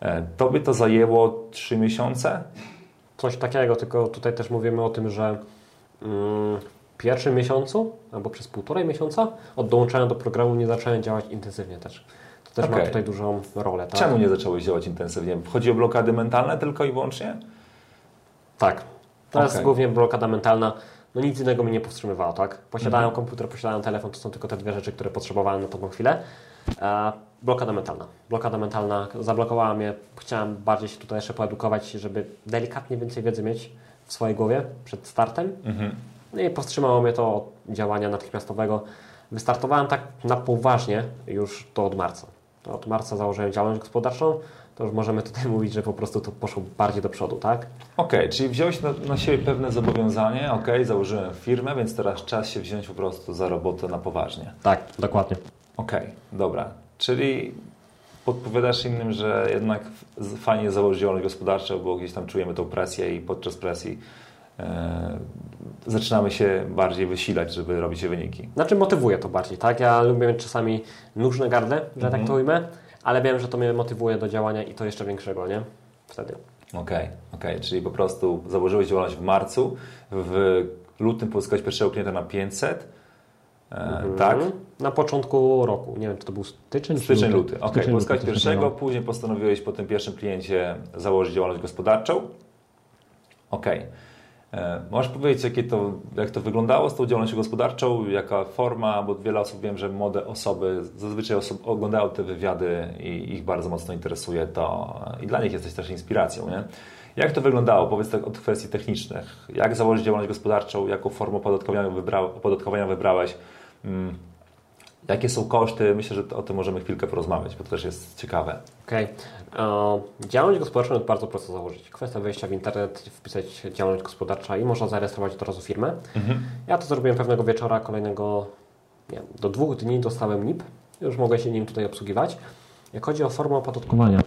E, to by to zajęło 3 miesiące? Coś takiego, tylko tutaj też mówimy o tym, że mm, pierwszym miesiącu albo przez półtorej miesiąca od dołączenia do programu nie zacząłem działać intensywnie też. To też okay. ma tutaj dużą rolę. Tak? Czemu nie zacząłeś działać intensywnie? Chodzi o blokady mentalne tylko i wyłącznie? Tak. To okay. jest głównie blokada mentalna. No nic innego mnie nie powstrzymywało, tak? Posiadałem mhm. komputer, posiadałem telefon, to są tylko te dwie rzeczy, które potrzebowałem na tą chwilę. E, blokada mentalna. Blokada mentalna zablokowała mnie. Chciałem bardziej się tutaj jeszcze poedukować, żeby delikatnie więcej wiedzy mieć w swojej głowie przed startem. Mhm. No i powstrzymało mnie to od działania natychmiastowego. Wystartowałem tak na poważnie już to od marca. To od marca założyłem działalność gospodarczą, to już możemy tutaj mówić, że po prostu to poszło bardziej do przodu, tak? Okej, okay, czyli wziąłeś na, na, siebie pewne zobowiązanie, ok, założyłem firmę, więc teraz czas się wziąć po prostu za robotę na poważnie. Tak, dokładnie. Okej, okay, dobra. Czyli podpowiadasz innym, że jednak fajnie założyć działalność gospodarczą, bo gdzieś tam czujemy tą presję i podczas presji zaczynamy się bardziej wysilać, żeby robić wyniki. Znaczy motywuje to bardziej, tak? Ja lubię mieć czasami nóż na gardle, że Mhm. tak to ujmę, ale wiem, że to mnie motywuje do działania i to jeszcze większego, nie? Wtedy. Okej, okej, czyli po prostu założyłeś działalność w marcu, w lutym pozyskałeś pierwszego klienta na 500, e, tak? Mhm. Na początku roku. Nie wiem, czy to był styczeń, czy Styczeń, luty. Okej, Styczeń, pozyskałeś luty, pierwszego, później postanowiłeś po tym pierwszym kliencie założyć działalność gospodarczą. Okej. E, Możesz powiedzieć, jakie to, jak to wyglądało z tą działalnością gospodarczą, jaka forma, bo wiele osób wiem, że młode osoby zazwyczaj osób oglądają te wywiady i ich bardzo mocno interesuje to i dla nich jesteś też inspiracją, nie? Jak to wyglądało? Powiedz tak od kwestii technicznych. Jak założyć działalność gospodarczą? Jaką formę opodatkowania, wybra opodatkowania wybrałeś? Jakie są koszty? Myślę, że o tym możemy chwilkę porozmawiać, bo to też jest ciekawe. Okej. E, Działalność gospodarczą jest bardzo prosto założyć. Kwestia wejścia w internet, wpisać działalność gospodarcza i można zarejestrować od razu firmę. Ja to zrobiłem pewnego wieczora, kolejnego, nie wiem, do dwóch dni dostałem NIP. Już mogę się nim tutaj obsługiwać. Jak chodzi o formę opodatkowania,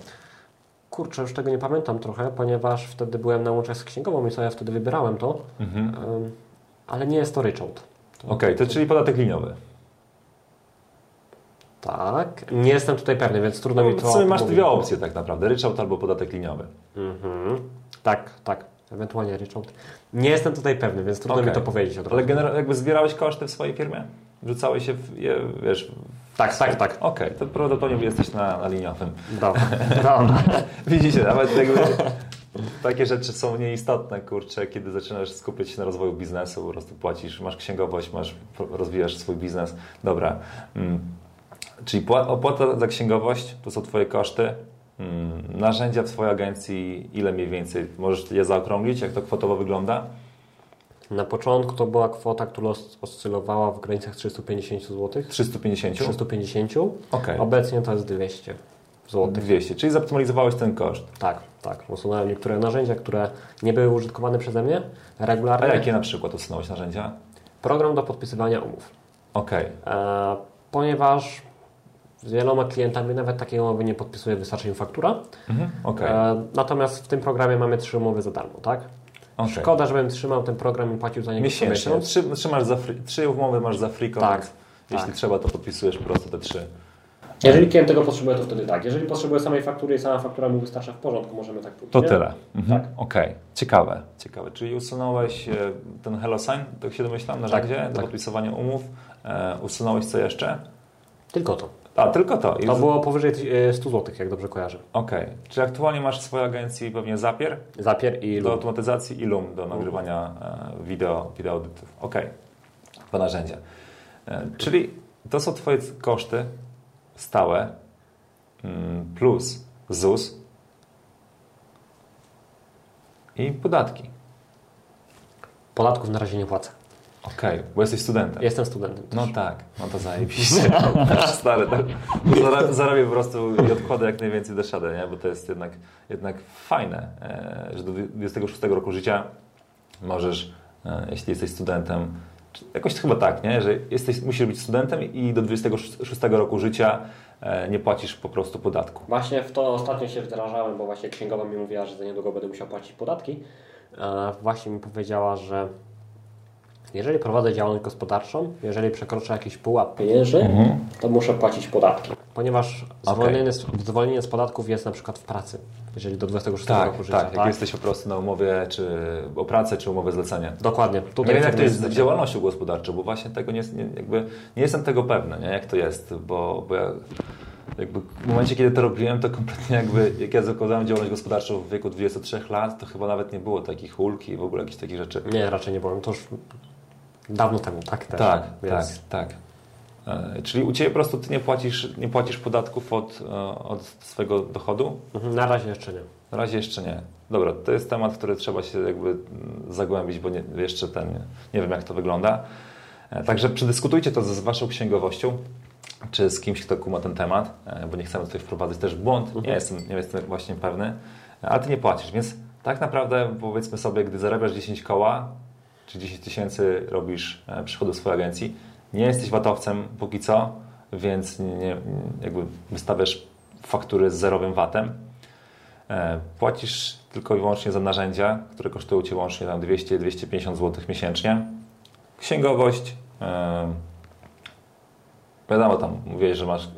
kurczę, już tego nie pamiętam trochę, ponieważ wtedy byłem na łączach z księgową i sobie wtedy wybierałem to, Mhm. Em, ale nie jest to ryczałt. Okej, to czyli podatek liniowy. Tak, nie jestem tutaj pewny, więc trudno mi W to sumie masz dwie opcje tak naprawdę, ryczałt albo podatek liniowy. Mhm. Tak, tak, ewentualnie ryczałt. Nie jestem tutaj pewny, więc trudno mi Okej. to powiedzieć od. Ale generalnie jakby zbierałeś koszty w swojej firmie? Wrzucałeś się w, je, wiesz... w- Tak, tak, tak. Okej, to prawdopodobnie jesteś na, na liniowym. Dobra, dobra. Widzicie, nawet jakby takie rzeczy są nieistotne, kurczę, kiedy zaczynasz skupiać się na rozwoju biznesu, po prostu płacisz, masz księgowość, masz, rozwijasz swój biznes. Dobra. Mm. Czyli pła- opłata za księgowość to są Twoje koszty. Mm. Narzędzia w Twojej agencji, ile mniej więcej? Możesz je zaokrąglić, jak to kwotowo wygląda? Na początku to była kwota, która os- oscylowała w granicach 350 zł. 350? 350. Okej. Obecnie to jest 200 zł. 200, czyli zoptymalizowałeś ten koszt. Tak, tak. Usunąłem niektóre narzędzia, które nie były użytkowane przeze mnie A regularnie. jakie na przykład usunąłeś narzędzia? Program do podpisywania umów. Okej. E, ponieważ z wieloma klientami nawet takiej umowy nie podpisuje, wystarczy im faktura. Mhm. Okej. E, natomiast w tym programie mamy trzy umowy za darmo, tak? Okej. Szkoda, żebym trzymał ten program i płacił za niego Miesięcznie. Trzy, trzy, masz za free, trzy umowy masz za free Tak, Jeśli tak. trzeba, to podpisujesz po prostu te trzy. Jeżeli klient tego potrzebuje, to wtedy tak. Jeżeli potrzebuje samej faktury i sama faktura mu wystarcza w porządku, możemy tak pójść. To nie? tyle. Mhm. Tak. Okej. Ciekawe. Ciekawe. Czyli usunąłeś e, ten HelloSign, tak się domyślam, narzędzie Tak, do tak. podpisywania umów. E, usunąłeś co jeszcze? Tylko to. A, tylko to. I To było powyżej e, 100 zł, jak dobrze kojarzę. Okej. Czyli aktualnie masz w swojej agencji pewnie Zapier Zapier i do lub. automatyzacji i Loom do nagrywania e, wideo, wideo audytów. Okej. Dwa narzędzia. E, czyli to są Twoje koszty stałe mm, plus ZUS i podatki. Podatków na razie nie płacę. Okej, bo jesteś studentem. Jestem studentem. No tak, no to zajebiście. Stary, tak. Zara- Zarabię po prostu i odkładę jak najwięcej do szadę, nie? bo to jest jednak, jednak fajne, e, że do 26 roku życia możesz, e, jeśli jesteś studentem, jakoś chyba tak, nie? że jesteś, musisz być studentem i do 26 roku życia e, nie płacisz po prostu podatku. Właśnie w to ostatnio się wdrażałem, bo właśnie księgowa mi mówiła, że za niedługo będę musiał płacić podatki. Właśnie mi powiedziała, że jeżeli prowadzę działalność gospodarczą, jeżeli przekroczę jakiś pułap pieniędzy, to muszę płacić podatki. Ponieważ Okej. zwolnienie, z, zwolnienie z podatków jest na przykład w pracy, jeżeli do 26 Tak, roku życia. tak, jak jesteś po prostu na umowie czy o pracę, czy umowę zlecenia. Dokładnie. Nie Tutaj wiem, jak to jest z działalnością gospodarczą, bo właśnie tego nie, nie, jakby, nie jestem tego pewny, nie? jak to jest, bo, bo ja jakby w momencie, kiedy to robiłem, to kompletnie jakby, jak ja zakładałem działalność gospodarczą w wieku 23 lat, to chyba nawet nie było takich hulk i w ogóle jakichś takich rzeczy. Nie, raczej nie byłem. To już dawno temu, tak? Też. Tak, Więc tak, tak. E, Czyli u Ciebie po prostu Ty nie płacisz, nie płacisz podatków od, e, od swojego dochodu? Mhm, Na razie jeszcze nie. Na razie jeszcze nie. Dobra, to jest temat, który trzeba się jakby zagłębić, bo nie, jeszcze ten, nie wiem jak to wygląda. E, Także przedyskutujcie to z Waszą księgowością, czy z kimś, kto kuma ten temat, bo nie chcemy tutaj wprowadzać też w błąd. Nie jestem, nie jestem właśnie pewny, ale Ty nie płacisz, więc tak naprawdę powiedzmy sobie, gdy zarabiasz 10 koła, czy 10 tysięcy robisz e, przychodu w swojej agencji, nie jesteś watowcem póki co, więc nie, jakby wystawiasz faktury z zerowym VAT-em. E, płacisz tylko i wyłącznie za narzędzia, które kosztują Cię łącznie 200-250 zł miesięcznie. Księgowość, e, wiadomo, tam mówiłeś, że masz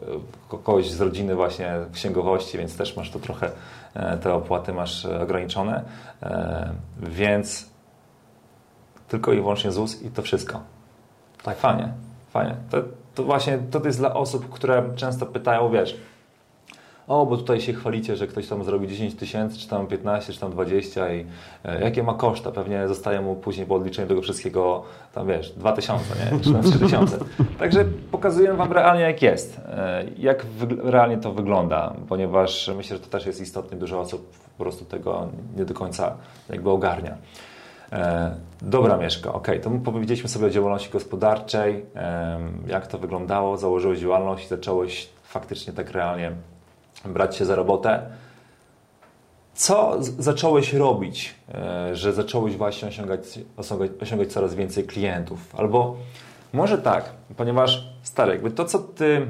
kogoś z rodziny właśnie księgowości, więc też masz to trochę, te opłaty masz ograniczone, więc tylko i wyłącznie ZUS i to wszystko. Tak, fajnie, fajnie. To, to właśnie to jest dla osób, które często pytają, wiesz, o, bo tutaj się chwalicie, że ktoś tam zrobi 10 tysięcy, czy tam 15, czy tam 20 i e, jakie ma koszta? Pewnie zostaje mu później po odliczeniu tego wszystkiego, tam wiesz, 2000, nie? czy tam 3000. Także pokazuję Wam realnie jak jest, e, jak realnie to wygląda, ponieważ myślę, że to też jest istotne, dużo osób po prostu tego nie do końca jakby ogarnia. E, dobra, Mieszka, ok, to my powiedzieliśmy sobie o działalności gospodarczej, jak to wyglądało, założyłeś działalność i zacząłeś faktycznie tak realnie brać się za robotę. Co zacząłeś robić, e, że zacząłeś właśnie osiągać, osiągać, osiągać coraz więcej klientów? Albo może tak, ponieważ stary, jakby to, co ty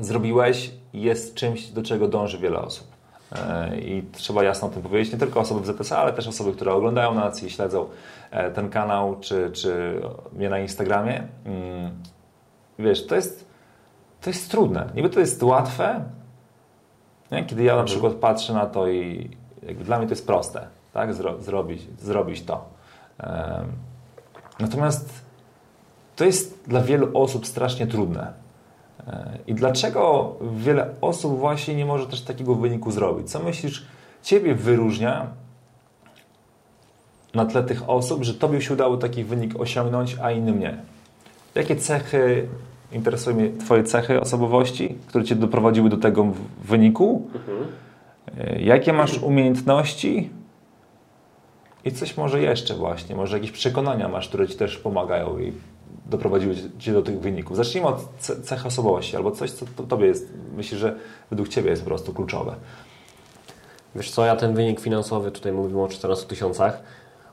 zrobiłeś, jest czymś, do czego dąży wiele osób. E, I trzeba jasno o tym powiedzieć, nie tylko osoby w ZTS, ale też osoby, które oglądają nas i śledzą e, ten kanał, czy, czy mnie na Instagramie. Mm, wiesz, to jest, to jest trudne. Niby to jest łatwe, nie? Kiedy ja na mhm. przykład patrzę na to i dla mnie to jest proste, tak? Zro, zrobić, zrobić to. Um, natomiast to jest dla wielu osób strasznie trudne. E, I dlaczego wiele osób właśnie nie może też takiego wyniku zrobić? Co myślisz, Ciebie wyróżnia na tle tych osób, że Tobie się udało taki wynik osiągnąć, a innym nie? Jakie cechy interesują mnie Twoje cechy osobowości, które Cię doprowadziły do tego wyniku. Mhm. Jakie masz umiejętności i coś może jeszcze właśnie, może jakieś przekonania masz, które Ci też pomagają i doprowadziły Cię do tych wyników. Zacznijmy od cech osobowości albo coś, co Tobie jest, myślę, że według Ciebie jest po prostu kluczowe. Wiesz co, ja ten wynik finansowy, tutaj mówimy o 14 tysiącach,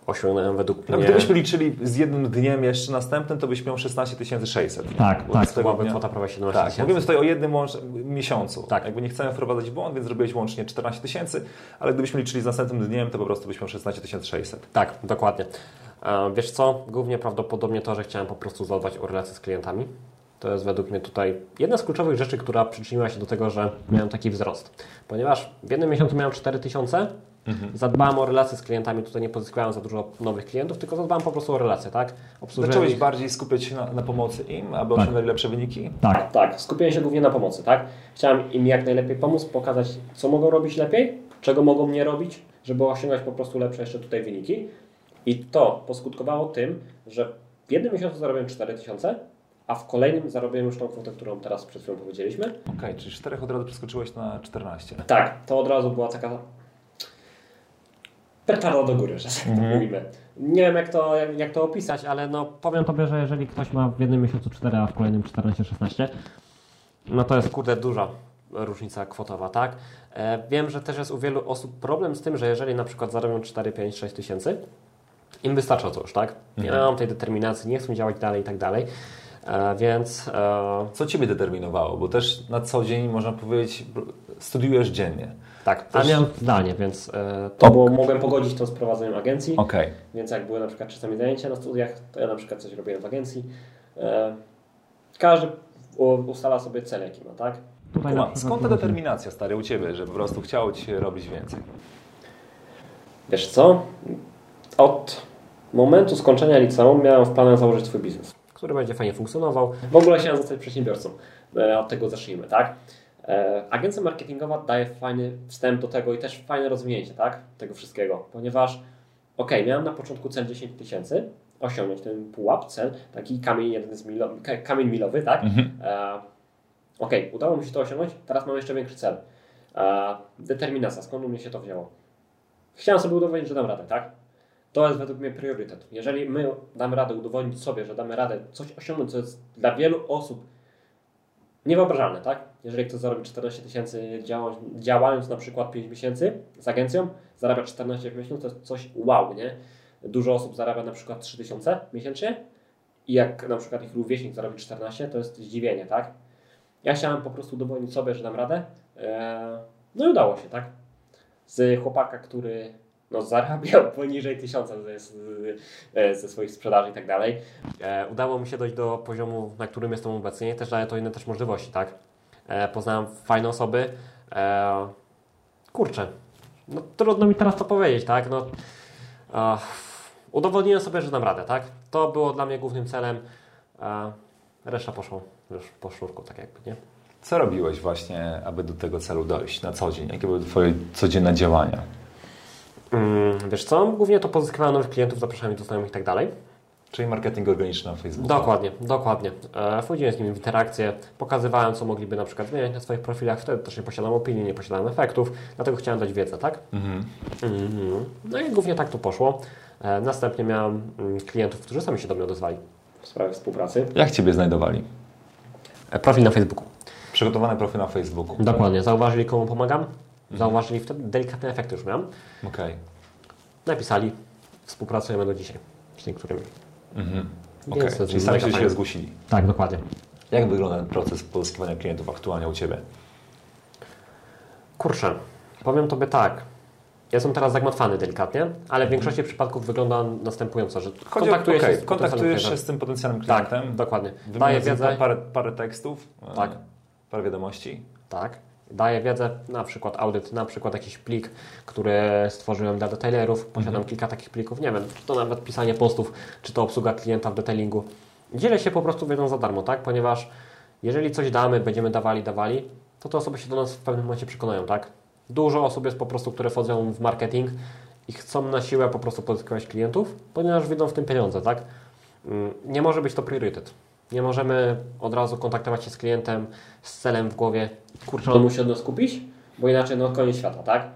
osiągnąłem według no, mnie... No, gdybyśmy liczyli z jednym dniem jeszcze następnym, to byś miał 16 600. Tak, Bo tak. To byłaby kwota prawie 17 Tak, mówimy tutaj o jednym łącz... miesiącu. Tak. Jakby nie chcemy wprowadzać błąd, więc zrobiłeś łącznie 14 tysięcy, ale gdybyśmy liczyli z następnym dniem, to po prostu byś miał 16 600. Tak, dokładnie. E, wiesz co? Głównie prawdopodobnie to, że chciałem po prostu zadbać o relacje z klientami. To jest według mnie tutaj jedna z kluczowych rzeczy, która przyczyniła się do tego, że miałem taki wzrost. Ponieważ w jednym miesiącu miałem 4000, Mhm. Zadbałem o relacje z klientami, tutaj nie pozyskiwałem za dużo nowych klientów, tylko zadbałem po prostu o relacje, tak? Zacząłeś ich... bardziej skupiać się na, na, pomocy im, aby tak. osiągnąć lepsze wyniki? Tak, tak. Skupiłem się głównie na pomocy, tak? Chciałem im jak najlepiej pomóc, pokazać, co mogą robić lepiej, czego mogą nie robić, żeby osiągać po prostu lepsze jeszcze tutaj wyniki. I to poskutkowało tym, że w jednym miesiącu zarobiłem 4000, a w kolejnym zarobiłem już tą kwotę, którą teraz przed chwilą powiedzieliśmy. Okej, okay, czyli 4 od razu przeskoczyłeś na 14. Tak, to od razu była taka petarda do góry, że tak mhm. mówimy. Nie wiem jak to, jak, jak, to opisać, ale no powiem Tobie, że jeżeli ktoś ma w jednym miesiącu 4, a w kolejnym 14-16, no to jest kurde duża różnica kwotowa, tak? E, wiem, że też jest u wielu osób problem z tym, że jeżeli na przykład zarobią 4, 5, 6 tysięcy, im wystarcza to już, tak? Mhm. Nie mam tej determinacji, nie chcą działać dalej i tak dalej. E, więc. E... Co Ciebie determinowało? Bo też na co dzień, można powiedzieć, studiujesz dziennie. Tak, też... a miałem zdanie, więc e, to było, mogłem pogodzić to z prowadzeniem agencji. Okay. Więc jak były na przykład czasami zajęcia na studiach, to ja na przykład coś robiłem w agencji. E, każdy ustala sobie cel, jaki ma, tak? Tutaj skąd ta determinacja, stary, u Ciebie, że po prostu chciało Ci się robić więcej? Wiesz co? Od momentu skończenia liceum miałem w planach założyć swój biznes, który będzie fajnie funkcjonował. W ogóle chciałem zostać przedsiębiorcą. E, od tego zacznijmy, tak? E, agencja marketingowa daje fajny wstęp do tego i też fajne rozwinięcie tak, tego wszystkiego, ponieważ ok, miałem na początku cel 10 tysięcy, osiągnąć ten pułap, cel, taki kamień jeden z milo, kamień milowy, tak? Mhm. E, ok, udało mi się to osiągnąć, teraz mam jeszcze większy cel. E, determinacja, skąd u mnie się to wzięło? Chciałem sobie udowodnić, że dam radę, tak? To jest według mnie priorytet. Jeżeli my damy radę udowodnić sobie, że damy radę coś osiągnąć, co jest dla wielu osób niewyobrażalne, tak? Jeżeli ktoś zarobi 14 tysięcy działając, na przykład 5 miesięcy z agencją, zarabia 14 w miesiącu, to jest coś wow, nie? Dużo osób zarabia na przykład 3 tysiące miesięcznie i jak na przykład ich rówieśnik zarobi 14, to jest zdziwienie, tak? Ja chciałem po prostu udowodnić sobie, że dam radę, eee, no i udało się, tak? z chłopaka, który no, zarabiał poniżej tysiąca ze, ze, ze swoich sprzedaży i tak dalej. E, udało mi się dojść do poziomu, na którym jestem obecnie, też daje to inne też możliwości, tak? E, poznałem fajne osoby. E, kurczę, no trudno mi teraz to powiedzieć, tak? No, e, udowodniłem sobie, że dam radę, tak? To było dla mnie głównym celem. E, reszta poszło już po sznurku, tak jakby, nie? Co robiłeś właśnie, aby do tego celu dojść na co dzień? Jakie były Twoje codzienne działania? Mm, wiesz co? Głównie to pozyskiwałem nowych klientów, zapraszałem ich do znajomych i tak dalej. Czyli marketing organiczny na Facebooku. Dokładnie, dokładnie. E, wchodziłem z nimi w interakcję, pokazywałem, co mogliby na przykład zmieniać na swoich profilach. Wtedy też nie posiadam opinii, nie posiadam efektów, dlatego chciałem dać wiedzę, tak? Mhm. Mhm. No i głównie tak to poszło. E, następnie miałem mm, klientów, którzy sami się do mnie odezwali w sprawie współpracy. Jak Ciebie znajdowali? E, profil na Facebooku. Przygotowany profil na Facebooku. Dokładnie. Zauważyli, komu pomagam. Zauważyli wtedy delikatne efekty już miałem. Okej. Okay. Napisali, współpracujemy do dzisiaj z niektórymi. Mhm. Okay. czyli sami się, się zgłosili. Tak, dokładnie. Jak wygląda proces pozyskiwania klientów aktualnie u Ciebie? Kurczę, powiem Tobie tak. Jestem teraz zagmatwany delikatnie, ale w większości przypadków wygląda następująco, że kontaktuję okay. się, z, kontaktujesz się z tym potencjalnym tak, klientem. Tak, dokładnie. Daję wiedzę. Parę, parę tekstów, e, tak. parę wiadomości. Tak. Daję wiedzę, na przykład audyt, na przykład jakiś plik, który stworzyłem dla detailerów. Posiadam mhm. kilka takich plików. Nie wiem, czy to nawet pisanie postów, czy to obsługa klienta w detailingu. Dzielę się po prostu wiedzą za darmo, tak? Ponieważ jeżeli coś damy, będziemy dawali, dawali, to te osoby się do nas w pewnym momencie przekonają, tak? Dużo osób jest po prostu, które wchodzą w marketing i chcą na siłę po prostu pozyskiwać klientów, ponieważ widzą w tym pieniądze, tak? Mm, nie może być to priorytet. Nie możemy od razu kontaktować się z klientem z celem w głowie, kurczę, on musi się nas kupić, bo inaczej no koniec świata, tak?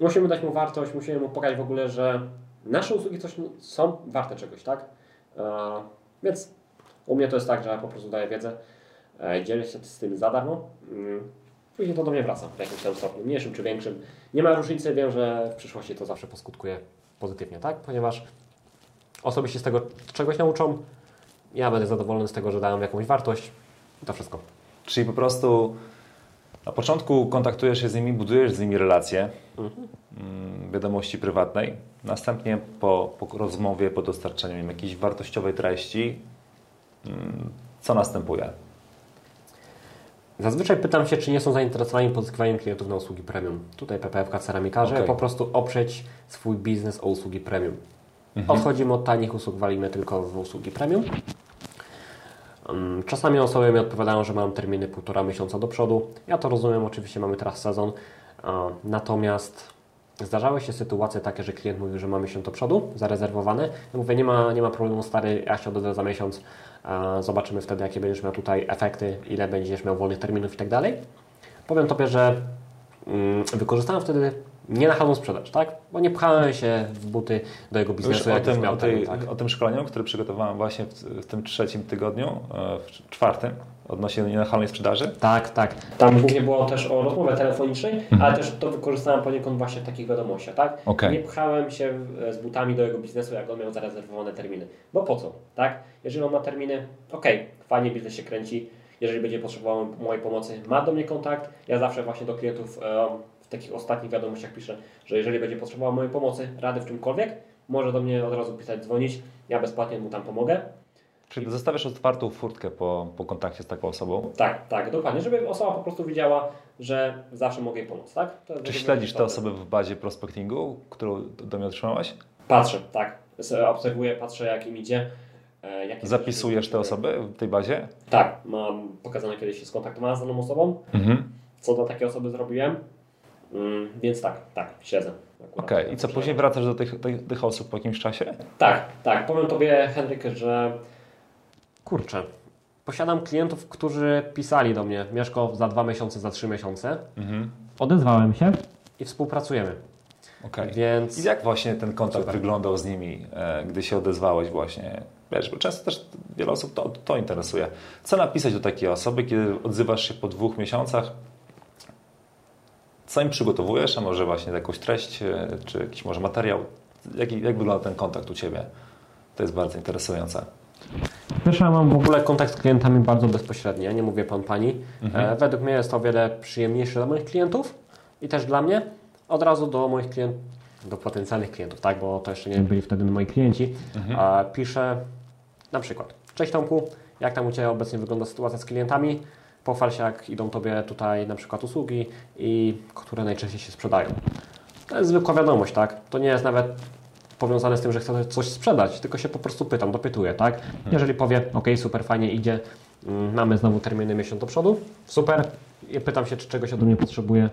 Musimy dać mu wartość, musimy mu pokazać w ogóle, że nasze usługi coś są warte czegoś, tak? E, więc u mnie to jest tak, że ja po prostu daję wiedzę, e, dzielę się z tym za darmo, mm, później to do mnie wraca w jakimś tam stopniu, mniejszym czy większym. Nie ma różnicy, wiem, że w przyszłości to zawsze poskutkuje pozytywnie, tak? Ponieważ osoby się z tego czegoś nauczą, ja będę zadowolony z tego, że dałem jakąś wartość i to wszystko. Czyli po prostu na początku kontaktujesz się z nimi, budujesz z nimi relacje, mhm. Wiadomości prywatnej. Następnie po, po rozmowie, po dostarczeniu im jakiejś wartościowej treści, mm, co następuje? Zazwyczaj pytam się, czy nie są zainteresowani pozyskiwaniem klientów na usługi premium. Tutaj PPFK Ceramikarze okay. po prostu oprzeć swój biznes o usługi premium. Mhm. Odchodzimy od tanich usług, walimy tylko w usługi premium. Mm, czasami osoby mi odpowiadają, że mam terminy półtora miesiąca do przodu. Ja to rozumiem, oczywiście mamy teraz sezon. Natomiast zdarzały się sytuacje takie, że klient mówił, że ma miesiąc do przodu zarezerwowane. Ja mówię, nie ma, nie ma problemu stary, ja się odezwę za miesiąc. Zobaczymy wtedy, jakie będziesz miał tutaj efekty, ile będziesz miał wolnych terminów i tak dalej. Powiem Tobie, że mm, wykorzystałem wtedy nie na halną sprzedaż, tak? Bo nie pchałem się w buty do jego biznesu. o, tym, o, tej, tak? o tym szkoleniu, które przygotowałem właśnie w, w, tym trzecim tygodniu, e, w czwartym, odnośnie nienachalnej sprzedaży? Tak, tak. Tam głównie było też o rozmowie telefonicznej, mhm. ale też to wykorzystałem poniekąd właśnie w takich wiadomościach, tak? Okay. Nie pchałem się z butami do jego biznesu, jak on miał zarezerwowane terminy. Bo po co, tak? Jeżeli on ma terminy, ok, fajnie biznes się kręci, jeżeli będzie potrzebował mojej pomocy, ma do mnie kontakt. Ja zawsze właśnie do klientów takich ostatnich wiadomościach pisze, że jeżeli będzie potrzebował mojej pomocy, rady w czymkolwiek, może do mnie od razu pisać, dzwonić, ja bezpłatnie mu tam pomogę. Czyli zostawiasz otwartą furtkę po, po kontakcie z taką osobą? Tak, tak, dokładnie, żeby osoba po prostu wiedziała, że zawsze mogę jej pomóc, tak? Czy śledzisz te osoby w bazie prospectingu, którą do mnie otrzymałaś? Patrzę, tak. Obserwuję, patrzę jak im idzie. E, Zapisujesz te osoby w tej bazie? Tak, mam pokazane kiedyś się skontaktowałem z daną osobą. Mhm. Co dla takiej osoby zrobiłem? Mm, więc tak, tak, śledzę. Okej, okay. i co, później wracasz do tych, tych, tych, osób po jakimś czasie? Tak, tak. Powiem Tobie, Henryk, że kurczę, posiadam klientów, którzy pisali do mnie, Mieszko, za dwa miesiące, za trzy miesiące. Mhm. Odezwałem się i współpracujemy. Okay. Więc... I jak właśnie ten kontakt Super. wyglądał z nimi, e, gdy się odezwałeś właśnie? Wiesz, bo często też wiele osób to, to interesuje. Co napisać do takiej osoby, kiedy odzywasz się po dwóch miesiącach, co im przygotowujesz, a może właśnie jakąś treść, e, czy jakiś może materiał? Jak, jak wygląda ten kontakt u Ciebie? To jest bardzo interesujące. Pierwsze, ja mam w ogóle kontakt z klientami bardzo bezpośredni. Ja nie mówię pan, pani. Mhm. E, według mnie jest to o wiele przyjemniejsze dla moich klientów i też dla mnie, od razu do moich klientów, do potencjalnych klientów, tak, bo to jeszcze nie byli wtedy moi klienci, a piszę na przykład, cześć Tomku, jak tam u Ciebie obecnie wygląda sytuacja z klientami? Pochwal się, jak idą Tobie tutaj na przykład usługi i które najczęściej się sprzedają. To jest zwykła wiadomość, tak? To nie jest nawet powiązane z tym, że chcę coś sprzedać, tylko się po prostu pytam, dopytuję, tak? Jeżeli powie, ok, super, fajnie idzie, mm, mamy znowu terminy miesiąc do przodu, super, i pytam się, czy czegoś ode mnie potrzebuje.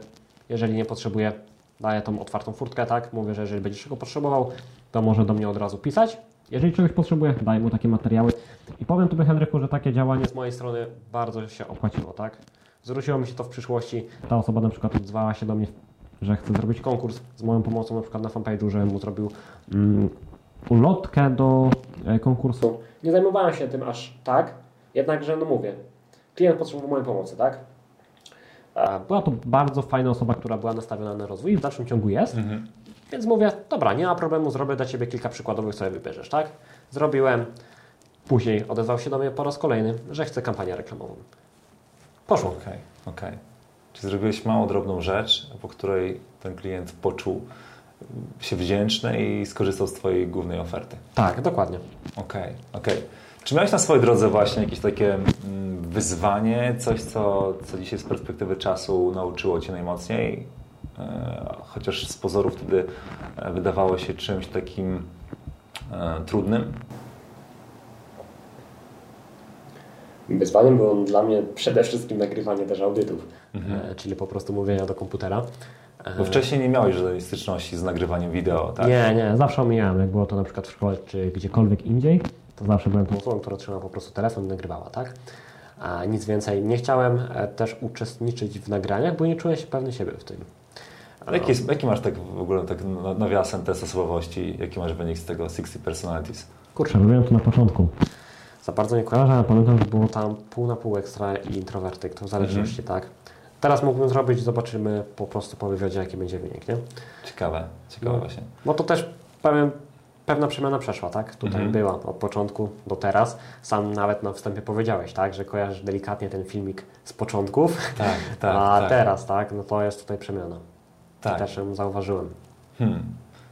Jeżeli nie potrzebuje, daję tą otwartą furtkę, tak? Mówię, że jeżeli będziesz czego potrzebował, to może do mnie od razu pisać. Jeżeli czegoś potrzebuje, daję mu takie materiały. I powiem Tobie, Henryku, że takie działanie z mojej strony bardzo się opłaciło, tak? Zwróciło mi się to w przyszłości. Ta osoba na przykład odzwała się do mnie, że chce zrobić konkurs z moją pomocą na przykład na fanpage'u, żebym mu zrobił mm, ulotkę do e, konkursu. Nie zajmowałem się tym aż tak, jednakże, no mówię, klient potrzebował mojej pomocy, tak? E, Była to bardzo fajna osoba, która była nastawiona na rozwój i w dalszym ciągu jest. Więc mówię, dobra, nie ma problemu, zrobię dla Ciebie kilka przykładowych, sobie wybierzesz, tak? Zrobiłem. Później odezwał się do mnie po raz kolejny, że chce kampanię reklamową. Poszło. Okej, okej. Czyli zrobiłeś małą, drobną rzecz, po której ten klient poczuł się wdzięczny i skorzystał z Twojej głównej oferty. Tak, dokładnie. Okej, okej. Czy miałeś na swojej drodze właśnie jakieś takie mm, wyzwanie, coś, co, co dzisiaj z perspektywy czasu nauczyło Cię najmocniej? E, Chociaż z pozoru wtedy e, wydawało się czymś takim e, trudnym? Wyzwaniem było dla mnie przede wszystkim nagrywanie też audytów, e, czyli po prostu mówienia do komputera. Bo wcześniej nie miałeś żadnej styczności z nagrywaniem wideo, tak? Nie, nie, zawsze omijałem, jak było to na przykład w szkole czy gdziekolwiek indziej, to zawsze byłem tą osobą, która trzymała po prostu telefon i nagrywała, tak? A nic więcej. Nie chciałem też uczestniczyć w nagraniach, bo nie czułem się pewny siebie w tym. Ale jaki, jest, jaki masz tak w ogóle tak na- nawiasem test osobowości? Jaki masz wynik z tego 60 Personalities? Kurczę, robiłem to na początku. Za bardzo nie kojarzę, ale pamiętam, że było tam pół na pół ekstra i introwertyk, to w zależności, tak? Teraz mógłbym zrobić, zobaczymy po prostu po wywiadzie, jaki będzie wynik, nie? Ciekawe, ciekawe No. właśnie. Bo to też powiem, pewna przemiana przeszła, tak? Tutaj Mhm. była od początku do teraz. Sam nawet na wstępie powiedziałeś, tak? Że kojarzysz delikatnie ten filmik z początków, Tak, tak, a tak. teraz, tak? No to jest tutaj przemiana. Tak. Też ją zauważyłem. Hmm.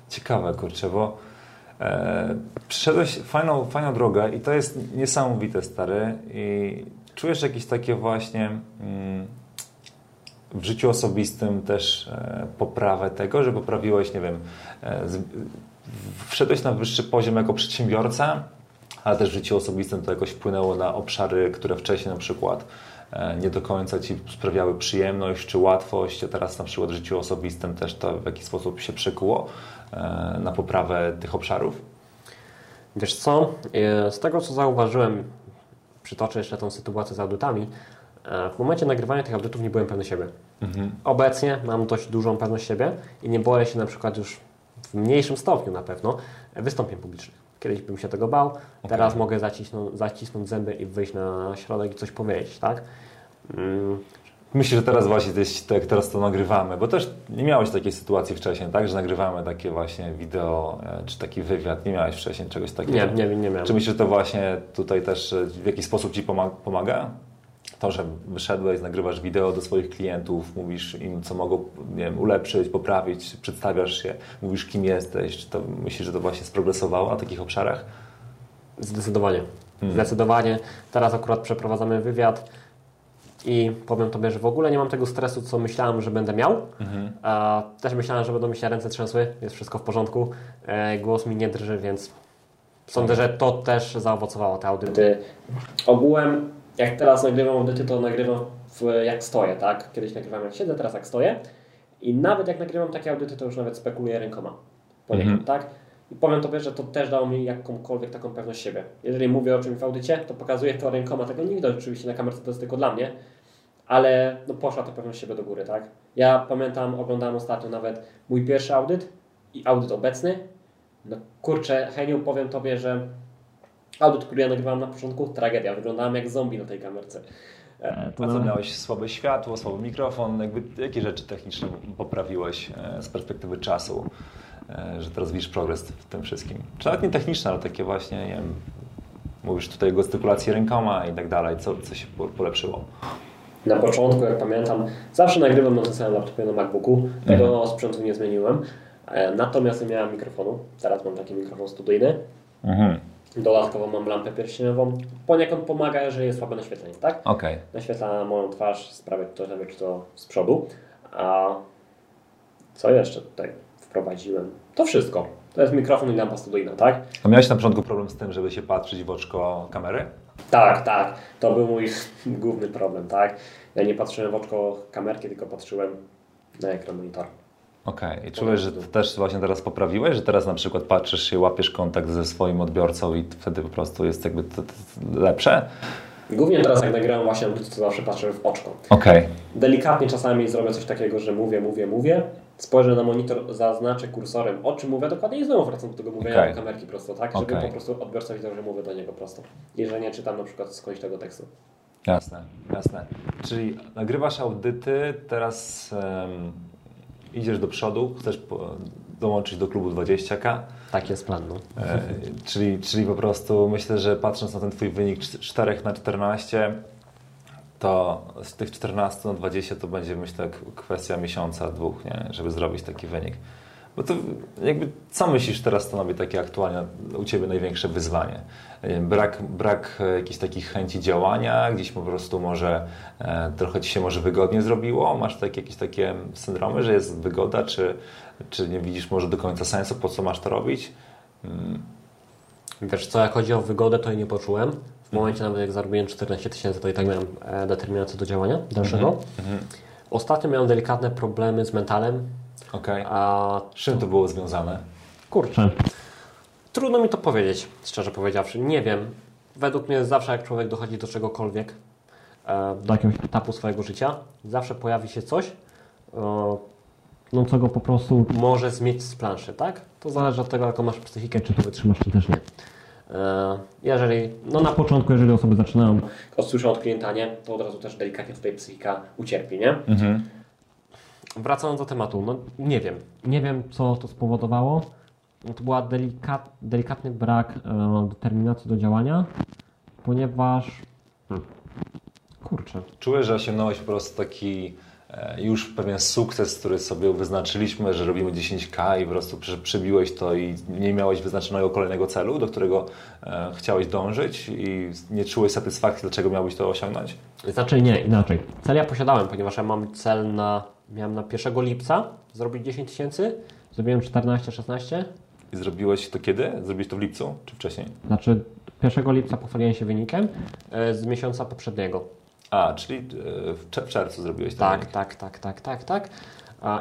Ciekawe, kurczę, bo e, przyszedłeś fajną, fajną drogę i to jest niesamowite, stary. I czujesz jakieś takie właśnie mm, w życiu osobistym też e, poprawę tego, że poprawiłeś, nie wiem, e, z, wszedłeś na wyższy poziom jako przedsiębiorca, ale też w życiu osobistym to jakoś wpłynęło na obszary, które wcześniej na przykład nie do końca Ci sprawiały przyjemność czy łatwość, a teraz na przykład w życiu osobistym też to w jakiś sposób się przekuło e, na poprawę tych obszarów? Wiesz co? E, Z tego, co zauważyłem, przytoczę jeszcze tą sytuację z audytami. e, W momencie nagrywania tych audytów nie byłem pewny siebie. Obecnie mam dość dużą pewność siebie i nie boję się na przykład już w mniejszym stopniu na pewno wystąpień publicznych. Kiedyś bym się tego bał, teraz mogę zacisnąć, zacisnąć zęby i wyjść na środek i coś powiedzieć, tak? Mm, Myślę, że teraz właśnie, to jest, tak jak teraz to nagrywamy, bo też nie miałeś takiej sytuacji wcześniej, tak, że nagrywamy takie właśnie wideo, e, czy taki wywiad, nie miałeś wcześniej czegoś takiego? Nie, nie, nie miałem. Czy myślisz, że to właśnie tutaj też e, w jakiś sposób Ci poma- pomaga? To, że wyszedłeś, nagrywasz wideo do swoich klientów, mówisz im, co mogą nie wiem, ulepszyć, poprawić, przedstawiasz się, mówisz, kim jesteś. Czy to myślisz, że to właśnie sprogresowało na takich obszarach? Zdecydowanie. Hmm. Zdecydowanie. Teraz akurat przeprowadzamy wywiad i powiem Tobie, że w ogóle nie mam tego stresu, co myślałem, że będę miał. Mhm. A też myślałem, że będą mi się ręce trzęsły, jest wszystko w porządku. E, głos mi nie drży, więc sądzę, że to też zaowocowało te audyty. Ogółem, jak teraz nagrywam audyty, to nagrywam w, jak stoję, tak? Kiedyś nagrywałem jak siedzę, teraz jak stoję. I nawet jak nagrywam takie audyty, to już nawet spekuluję rękoma. Poniekąd, Mhm. tak? I powiem Tobie, że to też dało mi jakąkolwiek taką pewność siebie. Jeżeli mówię o czymś w audycie, to pokazuję to rękoma. Tego nie widać oczywiście na kamerce, to jest tylko dla mnie. Ale no, poszła to pewność siebie do góry, tak? Ja pamiętam, oglądałem ostatnio nawet mój pierwszy audyt i audyt obecny. No kurczę, Heniu, powiem Tobie, że audyt, który ja nagrywałem na początku, tragedia. Wyglądałem jak zombie na tej kamerce. E, A co, miałeś słabe światło, słaby mikrofon? Jakby, jakie rzeczy techniczne poprawiłeś e, z perspektywy czasu, e, że teraz widzisz progres w tym wszystkim? Czy nawet nie techniczne, ale takie właśnie, nie wiem, mówisz tutaj o gestykulacji rękoma i tak dalej. Co, co się po- polepszyło? Na początku, jak pamiętam, zawsze nagrywam na tym samym laptopie na MacBooku. Tego mhm. sprzętu nie zmieniłem. E, natomiast nie miałem mikrofonu. Teraz mam taki mikrofon studyjny. Mhm. Dodatkowo mam lampę pierścieniową. Poniekąd pomaga, że jest słabe naświetlenie, tak? Okay. Naświetla moją twarz, sprawia to, że czy to z przodu. A co jeszcze tutaj wprowadziłem? To wszystko. To jest mikrofon i lampa studyjna, tak? A miałeś na początku problem z tym, żeby się patrzeć w oczko kamery? Tak, tak. To był mój główny problem, tak? Ja nie patrzyłem w oczko kamerki, tylko patrzyłem na ekran monitora. Okej, okay. i czujesz, że też właśnie teraz poprawiłeś, że teraz na przykład patrzysz się, łapiesz kontakt ze swoim odbiorcą i wtedy po prostu jest jakby to, to lepsze? Głównie teraz jak nagrałem właśnie to zawsze patrzę w oczko. Okej. Okay. Delikatnie czasami zrobię coś takiego, że mówię, mówię, mówię, spojrzę na monitor, zaznaczę kursorem o czym mówię dokładnie i znowu wracam do tego mówienia okay. do kamerki prosto, tak? Żeby okay. po prostu odbiorca widział, że mówię do niego prosto. Jeżeli nie czytam na przykład skądś tego tekstu. Jasne, jasne. Czyli nagrywasz audyty, teraz um, idziesz do przodu, chcesz dołączyć do klubu 20K. Tak jest plan. No. E, czyli, czyli po prostu myślę, że patrząc na ten Twój wynik 4 na 14, to z tych 14 na 20 to będzie myślę kwestia miesiąca, dwóch, nie? żeby zrobić taki wynik. Bo to jakby, co myślisz teraz stanowi takie aktualnie u Ciebie największe wyzwanie? Brak, brak jakichś takich chęci działania, gdzieś po prostu może e, trochę Ci się może wygodnie zrobiło? Masz tak, jakieś takie syndromy, że jest wygoda, czy, czy nie widzisz może do końca sensu, po co masz to robić? Hmm. Wiesz co, jak chodzi o wygodę, to jej nie poczułem. W momencie nawet jak zarobiłem 14 tysięcy, to i tak miałem e, determinację do działania dalszego. Mhm. Mhm. Ostatnio miałem delikatne problemy z mentalem. Okej. Okay. A z czym to było związane? Kurczę. Trudno mi to powiedzieć, szczerze powiedziawszy. Nie wiem. Według mnie zawsze jak człowiek dochodzi do czegokolwiek, e, do jakiegoś etapu swojego życia, zawsze pojawi się coś, no co go po prostu może zmieć z planszy, tak? To zależy od tego, jaką masz psychikę, czy to wytrzymasz, czy też nie. E, jeżeli, no na początku, jeżeli osoby zaczynają, słyszą od klienta nie, to od razu też delikatnie tutaj psychika ucierpi, nie? Mhm. Wracając do tematu, no nie wiem. Nie wiem, co to spowodowało. No, to była delikat, delikatny brak e, determinacji do działania, ponieważ... Hmm, kurczę. Czułeś, że osiągnąłeś po prostu taki E, już pewien sukces, który sobie wyznaczyliśmy, że robimy 10K i po prostu przebiłeś to i nie miałeś wyznaczonego kolejnego celu, do którego e, chciałeś dążyć i nie czułeś satysfakcji, dlaczego miałbyś to osiągnąć? Znaczy nie, inaczej. Cel ja posiadałem, ponieważ ja mam cel na, miałem na 1 lipca zrobić 10 tysięcy, zrobiłem 14-16. I zrobiłeś to kiedy? Zrobiłeś to w lipcu czy wcześniej? Znaczy 1 lipca pochwaliłem się wynikiem e, z miesiąca poprzedniego. A, czyli e, w czerwcu zrobiłeś tak, tak, tak, tak, tak, tak.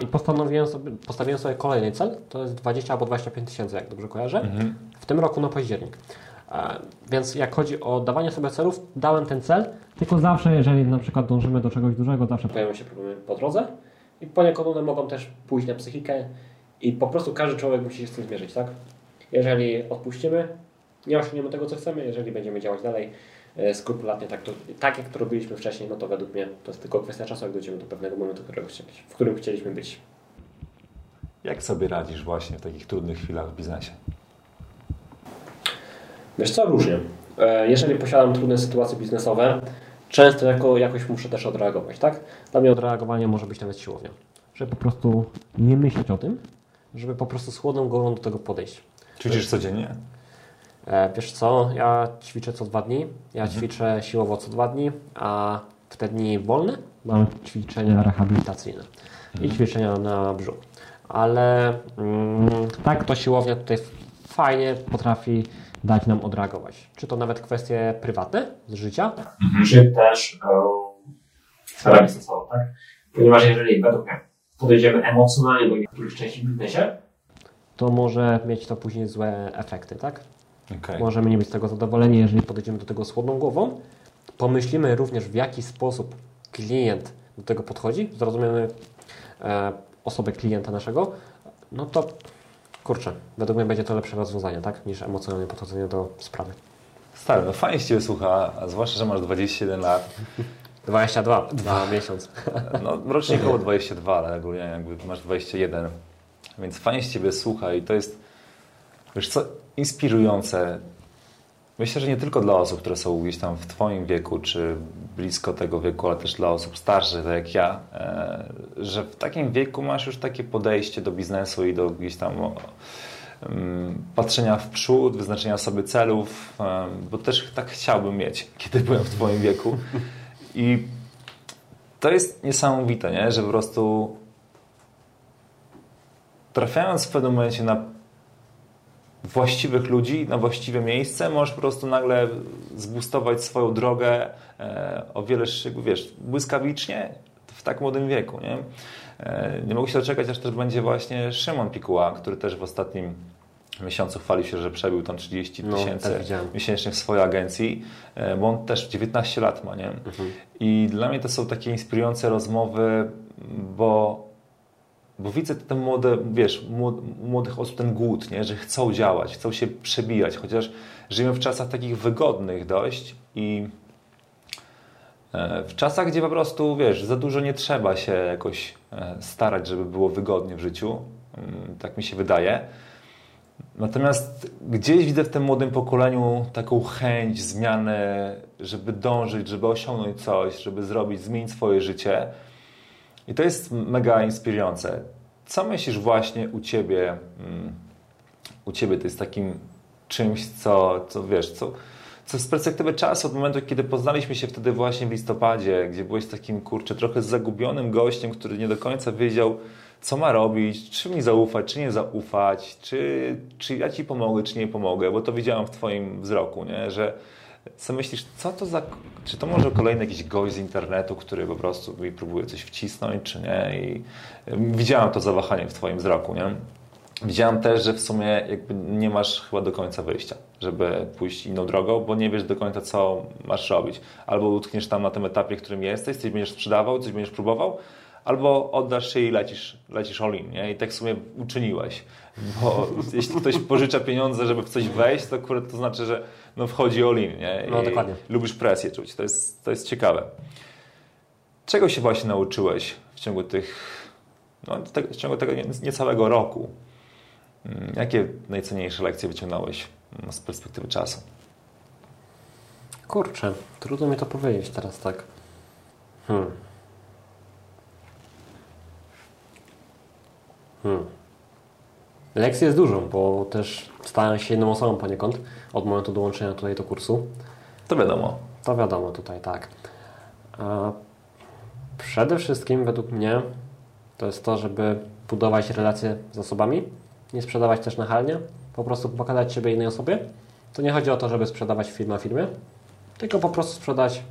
I postanowiłem sobie, postawiłem sobie kolejny cel, to jest 20 albo 25 tysięcy, jak dobrze kojarzę, mhm. w tym roku na październik. Więc jak chodzi o dawanie sobie celów, dałem ten cel, tylko zawsze, jeżeli na przykład dążymy do czegoś dużego, zawsze pojawią się problemy po drodze i poniekąd one mogą też pójść na psychikę i po prostu każdy człowiek musi się z tym zmierzyć, tak? Jeżeli odpuścimy, nie osiągniemy tego, co chcemy, jeżeli będziemy działać dalej, E, skrupulatnie tak, to, tak jak to robiliśmy wcześniej, no to według mnie to jest tylko kwestia czasu, jak dojdziemy do pewnego momentu, w którym chcieliśmy być. Jak sobie radzisz właśnie w takich trudnych chwilach w biznesie? Wiesz co, różnie. E, jeżeli posiadam trudne sytuacje biznesowe, często jako, jakoś muszę też odreagować, tak? Dla mnie odreagowanie może być nawet siłownia. Żeby po prostu nie myśleć o tym, żeby po prostu z chłodną głową do tego podejść. Ćwiczysz codziennie? E, wiesz co, ja ćwiczę co dwa dni, ja mhm. ćwiczę siłowo co dwa dni, a w te dni wolne mam ćwiczenia rehabilitacyjne mhm. i ćwiczenia na brzuch. Ale mm, tak, to siłownia tutaj fajnie potrafi dać nam odreagować. Czy to nawet kwestie prywatne z życia, mhm. czy też um, sensowną, tak? Ponieważ jeżeli według mnie podejdziemy emocjonalnie do niektórych części w biznesie, to może mieć to później złe efekty, tak? Okay. Możemy nie być z tego zadowoleni, jeżeli podejdziemy do tego z chłodną głową. Pomyślimy również, w jaki sposób klient do tego podchodzi, zrozumiemy e, osobę klienta naszego, no to kurczę, według mnie będzie to lepsze rozwiązanie, tak, niż emocjonalne podchodzenie do sprawy. Stary, no fajnie się Ciebie słucha, a zwłaszcza, że masz 21 lat. 22, dwa miesiąc. No, rocznie około 22, ale ogólnie jakby masz 21, więc fajnie się Ciebie słucha i to jest, wiesz co, inspirujące Myślę, że nie tylko dla osób, które są gdzieś tam w Twoim wieku, czy blisko tego wieku, ale też dla osób starszych, tak jak ja, e, że w takim wieku masz już takie podejście do biznesu i do gdzieś tam mm, patrzenia w przód, wyznaczenia sobie celów, e, bo też tak chciałbym mieć, kiedy byłem w Twoim wieku. I to jest niesamowite, nie? że po prostu trafiając w pewnym momencie na właściwych ludzi, na właściwe miejsce, możesz po prostu nagle zbustować swoją drogę e, o wiele, wiesz, błyskawicznie w tak młodym wieku, nie? E, nie mogę się doczekać, aż też będzie właśnie Szymon Pikuła, który też w ostatnim miesiącu chwalił się, że przebił tam 30 no, tysięcy miesięcznie w swojej agencji, e, bo on też 19 lat ma, nie? Mhm. I dla mnie to są takie inspirujące rozmowy, bo bo widzę ten młode, wiesz, młodych osób ten głód, nie? że chcą działać, chcą się przebijać, chociaż żyjemy w czasach takich wygodnych dość i e, w czasach, gdzie po prostu, wiesz, za dużo nie trzeba się jakoś e, starać, żeby było wygodnie w życiu, mm, tak mi się wydaje. Natomiast gdzieś widzę w tym młodym pokoleniu taką chęć zmiany, żeby dążyć, żeby osiągnąć coś, żeby zrobić, zmienić swoje życie. I to jest mega inspirujące. Co myślisz właśnie u Ciebie, mm, u Ciebie to jest takim czymś, co, co wiesz, co, co z perspektywy czasu, od momentu, kiedy poznaliśmy się wtedy właśnie w listopadzie, gdzie byłeś takim, kurczę, trochę zagubionym gościem, który nie do końca wiedział, co ma robić, czy mi zaufać, czy nie zaufać, czy, czy ja Ci pomogę, czy nie pomogę, bo to widziałem w Twoim wzroku, nie? że co myślisz, co to za... Czy to może kolejny jakiś gość z internetu, który po prostu mi próbuje coś wcisnąć, czy nie? I widziałem to zawahanie w Twoim wzroku, nie? Widziałem też, że w sumie jakby nie masz chyba do końca wyjścia, żeby pójść inną drogą, bo nie wiesz do końca, co masz robić. Albo utkniesz tam na tym etapie, w którym jesteś, coś będziesz sprzedawał, coś będziesz próbował, albo oddasz się i lecisz, lecisz all in, nie? I tak w sumie uczyniłeś. Bo jeśli ktoś pożycza pieniądze, żeby w coś wejść, to akurat to znaczy, że no wchodzi all in, nie? I no, dokładnie. Lubisz presję czuć. To jest, to jest ciekawe. Czego się właśnie nauczyłeś w ciągu tych, no, w ciągu tego niecałego roku? Mm, jakie najcenniejsze lekcje wyciągnąłeś mm, z perspektywy czasu? Kurczę, trudno mi to powiedzieć teraz tak. Hmm. Hmm. Lekcji jest dużo, bo też stałem się jedną osobą poniekąd od momentu dołączenia tutaj do kursu. To wiadomo. To wiadomo tutaj, tak. Przede wszystkim według mnie to jest to, żeby budować relacje z osobami, nie sprzedawać też nachalnie, po prostu pokazać siebie innej osobie. To nie chodzi o to, żeby sprzedawać firmę firmie, tylko po prostu sprzedać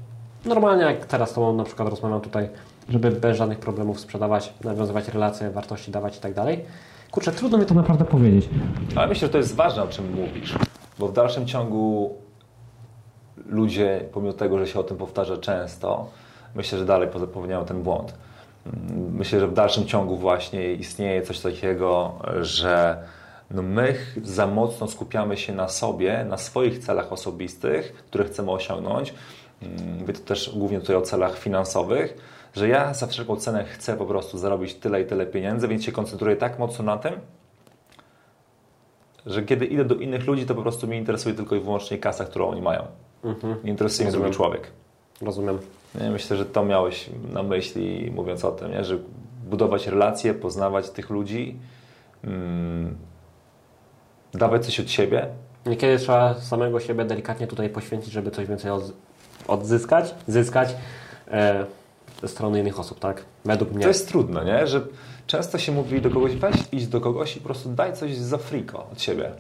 normalnie, jak teraz z Tobą na przykład rozmawiam tutaj, żeby bez żadnych problemów sprzedawać, nawiązywać relacje, wartości dawać i tak dalej. Kurczę, trudno mi to naprawdę powiedzieć. Ale myślę, że to jest ważne, o czym mówisz, bo w dalszym ciągu ludzie, pomimo tego, że się o tym powtarza często, myślę, że dalej popełniają ten błąd. Myślę, że w dalszym ciągu właśnie istnieje coś takiego, że no my za mocno skupiamy się na sobie, na swoich celach osobistych, które chcemy osiągnąć. Mówię to też głównie tutaj o celach finansowych, że ja za wszelką cenę chcę po prostu zarobić tyle i tyle pieniędzy, więc się koncentruję tak mocno na tym, że kiedy idę do innych ludzi, to po prostu mnie interesuje tylko i wyłącznie kasa, którą oni mają. Mhm. Nie interesuje mnie drugi człowiek. Rozumiem. Myślę, że to miałeś na myśli, mówiąc o tym, nie? że budować relacje, poznawać tych ludzi, mm, dawać coś od siebie. Niekiedy trzeba samego siebie delikatnie tutaj poświęcić, żeby coś więcej odzyskać, zyskać. E strony innych osób, tak? Według mnie. To jest trudne, nie? Że często się mówi do kogoś, weź idź do kogoś i po prostu daj coś za friko od siebie.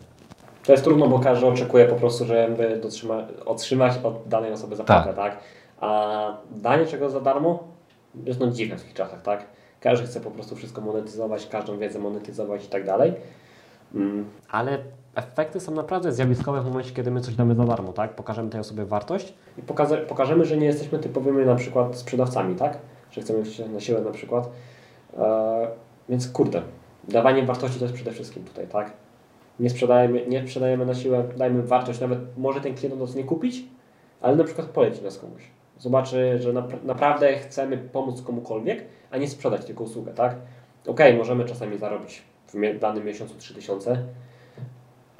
To jest trudno, bo każdy oczekuje po prostu, żeby dotrzyma, otrzymać od danej osoby zapłatę, tak. tak? A danie czegoś za darmo jest no dziwne w tych czasach, tak? Każdy chce po prostu wszystko monetyzować, każdą wiedzę monetyzować i tak dalej. Mm, ale efekty są naprawdę zjawiskowe w momencie, kiedy my coś damy za darmo, tak? Pokażemy tej osobie wartość i pokaże, pokażemy, że nie jesteśmy typowymi na przykład sprzedawcami, tak? Że chcemy się na siłę na przykład. Eee, więc kurde, dawanie wartości to jest przede wszystkim tutaj, tak? Nie sprzedajemy, nie sprzedajemy na siłę, dajmy wartość, nawet może ten klient nas nie kupić, ale na przykład poleci nas komuś. Zobaczy, że naprawdę chcemy pomóc komukolwiek, a nie sprzedać tylko usługę, tak? Ok, możemy czasami zarobić w danym miesiącu 3000,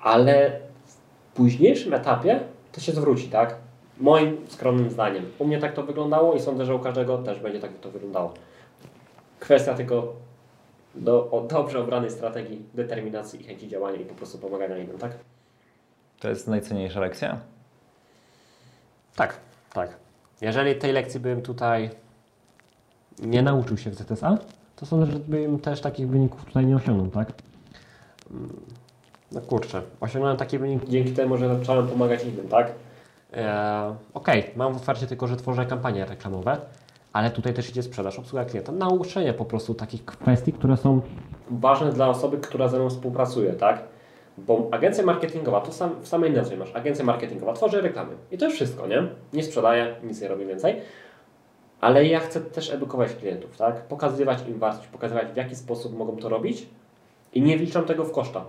ale w późniejszym etapie to się zwróci, tak? Moim skromnym zdaniem. U mnie tak to wyglądało i sądzę, że u każdego też będzie tak to wyglądało. Kwestia tylko do, o dobrze obranej strategii, determinacji i chęci działania i po prostu pomagania innym, tak? To jest najcenniejsza lekcja? Tak, tak. Jeżeli tej lekcji bym tutaj nie nauczył się w ZSA, to sądzę, że bym też takich wyników tutaj nie osiągnął, tak? No kurczę, osiągnąłem taki wynik dzięki temu, że zacząłem pomagać innym, tak? Eee, Okej, okay, mam w ofercie tylko, że tworzę kampanie reklamowe, ale tutaj też idzie sprzedaż, obsługa klienta, nauczenie po prostu takich kwestii, które są ważne dla osoby, która ze mną współpracuje, tak? Bo agencja marketingowa, to sam, w samej nazwie masz, agencja marketingowa, tworzy reklamy i to jest wszystko, nie? Nie sprzedaje, nic nie robi więcej, ale ja chcę też edukować klientów, tak? Pokazywać im wartość, pokazywać w jaki sposób mogą to robić i nie wliczam tego w koszta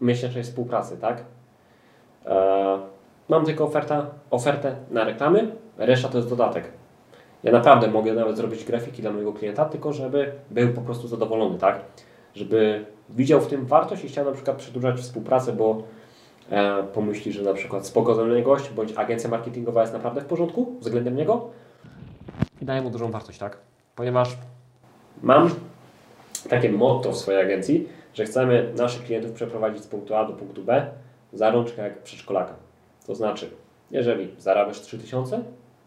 miesięcznej współpracy, tak? Eee, mam tylko oferta, ofertę na reklamy, reszta to jest dodatek. Ja naprawdę mogę nawet zrobić grafiki dla mojego klienta, tylko żeby był po prostu zadowolony, tak? Żeby widział w tym wartość i chciał na przykład przedłużać współpracę, bo e, pomyśli, że na przykład spoko ze mnie gość, bądź agencja marketingowa jest naprawdę w porządku względem niego i daje mu dużą wartość, tak? Ponieważ mam takie motto w swojej agencji, że chcemy naszych klientów przeprowadzić z punktu A do punktu B za rączkę jak przedszkolaka. To znaczy, jeżeli zarabiasz 3000,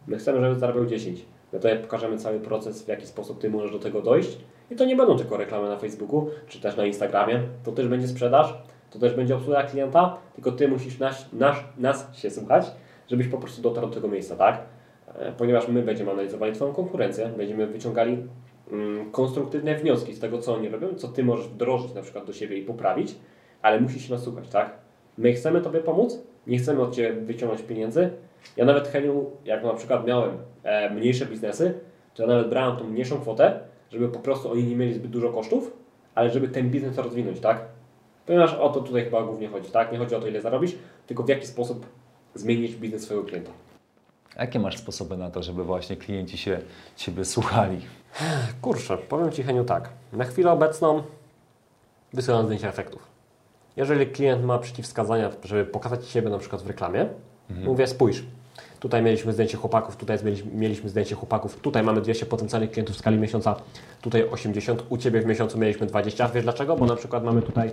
my chcemy, żeby zarabiał 10. My tutaj pokażemy cały proces, w jaki sposób Ty możesz do tego dojść. I to nie będą tylko reklamy na Facebooku, czy też na Instagramie. To też będzie sprzedaż, to też będzie obsługa klienta, tylko Ty musisz nas, nas, nas się słuchać, żebyś po prostu dotarł do tego miejsca, tak? E, ponieważ my będziemy analizowali Twoją konkurencję, będziemy wyciągali konstruktywne wnioski z tego, co oni robią, co Ty możesz wdrożyć na przykład do siebie i poprawić, ale musisz się nas słuchać, tak? My chcemy Tobie pomóc, nie chcemy od Ciebie wyciągnąć pieniędzy. Ja nawet Heniu, jak na przykład miałem e, mniejsze biznesy, to ja nawet brałem tą mniejszą kwotę, żeby po prostu oni nie mieli zbyt dużo kosztów, ale żeby ten biznes rozwinąć, tak? Ponieważ o to tutaj chyba głównie chodzi, tak? Nie chodzi o to, ile zarobisz, tylko w jaki sposób zmienić biznes swojego klienta. Jakie masz sposoby na to, żeby właśnie klienci się Ciebie słuchali? Kurczę, powiem Ci Heniu tak. Na chwilę obecną wysyłam zdjęcia efektów. Jeżeli klient ma przeciwwskazania, żeby pokazać siebie na przykład w reklamie, mhm. mówię spójrz, tutaj mieliśmy zdjęcie chłopaków, tutaj mieliśmy zdjęcie chłopaków, tutaj mamy 200 potencjalnych klientów w skali miesiąca, tutaj 80, u Ciebie w miesiącu mieliśmy 20. Wiesz dlaczego? Bo na przykład mamy tutaj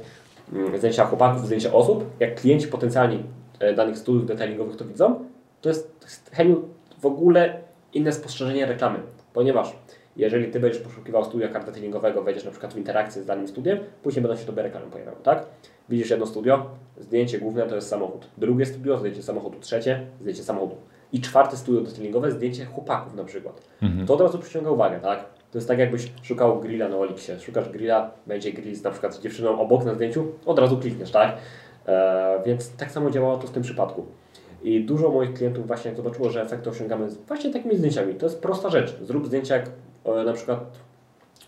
mm, zdjęcia chłopaków, zdjęcia osób. Jak klienci potencjalni e, danych studiów detailingowych to widzą, to jest, to jest Heniu, w ogóle inne spostrzeżenie reklamy, ponieważ jeżeli Ty będziesz poszukiwał studia kart detailingowego, wejdziesz na przykład w interakcję z danym studiem, później będą się Tobie reklamy pojawiały, tak? Widzisz jedno studio, zdjęcie główne to jest samochód. Drugie studio, zdjęcie samochodu. Trzecie, zdjęcie samochodu. I czwarte studio detailingowe, zdjęcie chłopaków na przykład. Mhm. To od razu przyciąga uwagę, tak? To jest tak jakbyś szukał grilla na Olixie. Szukasz grilla, będzie grill z na przykład z dziewczyną obok na zdjęciu, od razu klikniesz, tak? Eee, więc tak samo działało to w tym przypadku. I dużo moich klientów właśnie jak zobaczyło, że efekty osiągamy właśnie takimi zdjęciami. To jest prosta rzecz. Zrób zdjęcia jak e, na przykład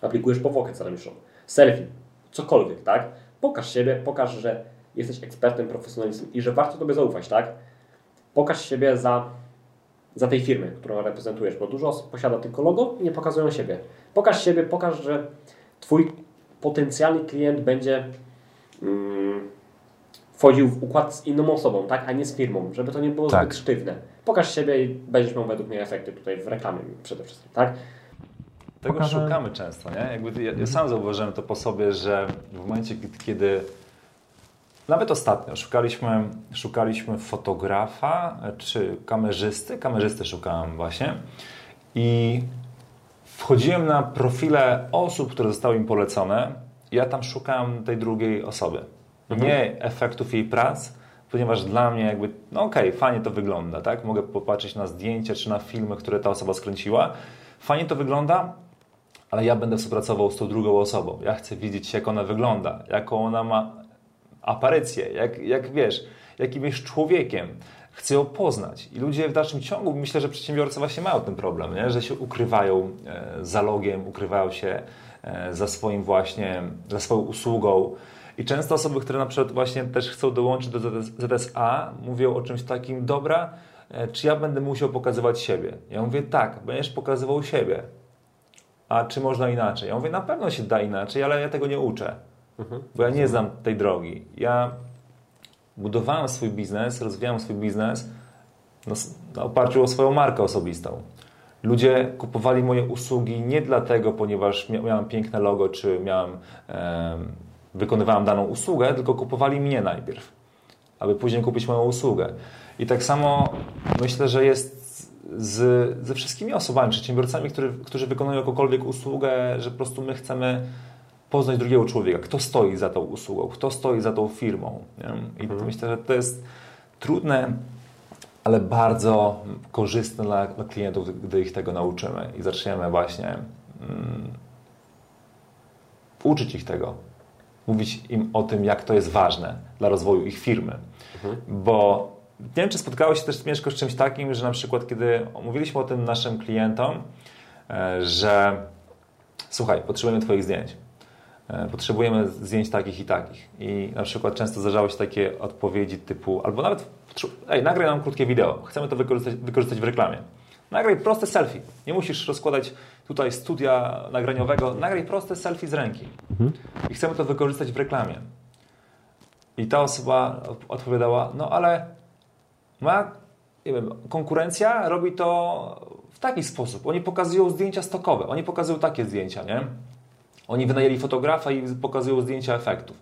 aplikujesz powłokę ceramiczną. Selfie. Cokolwiek, tak? Pokaż siebie, pokaż, że jesteś ekspertem, profesjonalistą i że warto Tobie zaufać, tak? Pokaż siebie za, za tej firmy, którą reprezentujesz, bo dużo osób posiada tylko logo i nie pokazują siebie. Pokaż siebie, pokaż, że Twój potencjalny klient będzie mm, wchodził w układ z inną osobą, tak, a nie z firmą, żeby to nie było tak. zbyt sztywne. Pokaż siebie i będziesz miał według mnie efekty tutaj w reklamie przede wszystkim, tak? Tego szukamy często, nie? Jakby ja, ja sam zauważyłem to po sobie, że w momencie, kiedy nawet ostatnio szukaliśmy, szukaliśmy fotografa czy kamerzysty, kamerzysty szukałem właśnie i wchodziłem na profile osób, które zostały im polecone ja tam szukałem tej drugiej osoby. Mhm. Nie efektów jej prac, ponieważ dla mnie jakby, no okej, okay, fajnie to wygląda, tak? Mogę popatrzeć na zdjęcia czy na filmy, które ta osoba skręciła. Fajnie to wygląda, ale ja będę współpracował z tą drugą osobą. Ja chcę widzieć, jak ona wygląda, jaką ona ma aparycję, jak, jak wiesz, jakim jest człowiekiem. Chcę ją poznać. I ludzie w dalszym ciągu, myślę, że przedsiębiorcy właśnie mają ten problem, nie? że się ukrywają e, za logiem, ukrywają się e, za swoim właśnie, za swoją usługą. I często osoby, które na przykład właśnie też chcą dołączyć do ZSA, mówią o czymś takim, dobra, e, czy ja będę musiał pokazywać siebie? Ja mówię, tak, będziesz pokazywał siebie. A czy można inaczej? Ja mówię, na pewno się da inaczej, ale ja tego nie uczę, mhm. bo ja nie znam tej drogi. Ja budowałem swój biznes, rozwijałem swój biznes na, na oparciu o swoją markę osobistą. Ludzie kupowali moje usługi nie dlatego, ponieważ miałem piękne logo, czy miałem, e, wykonywałem daną usługę, tylko kupowali mnie najpierw, aby później kupić moją usługę. I tak samo myślę, że jest z, ze wszystkimi osobami, przedsiębiorcami, który, którzy wykonują jakąkolwiek usługę, że po prostu my chcemy poznać drugiego człowieka, kto stoi za tą usługą, kto stoi za tą firmą. Nie? I mhm. myślę, że to jest trudne, ale bardzo korzystne dla, dla klientów, gdy ich tego nauczymy i zaczniemy właśnie mm, uczyć ich tego, mówić im o tym, jak to jest ważne dla rozwoju ich firmy. Mhm. Bo nie wiem, czy spotkałeś się też Mieszko z czymś takim, że na przykład kiedy mówiliśmy o tym naszym klientom, e, że słuchaj, potrzebujemy Twoich zdjęć. E, potrzebujemy zdjęć takich i takich. I na przykład często zdarzały się takie odpowiedzi typu, albo nawet, ej, nagraj nam krótkie wideo, chcemy to wykorzystać, wykorzystać w reklamie. Nagraj proste selfie. Nie musisz rozkładać tutaj studia nagraniowego. Nagraj proste selfie z ręki. Mhm. I chcemy to wykorzystać w reklamie. I ta osoba odpowiadała, no ale moja nie wiem, konkurencja robi to w taki sposób. Oni pokazują zdjęcia stokowe. Oni pokazują takie zdjęcia, nie? Oni wynajęli fotografa i pokazują zdjęcia efektów.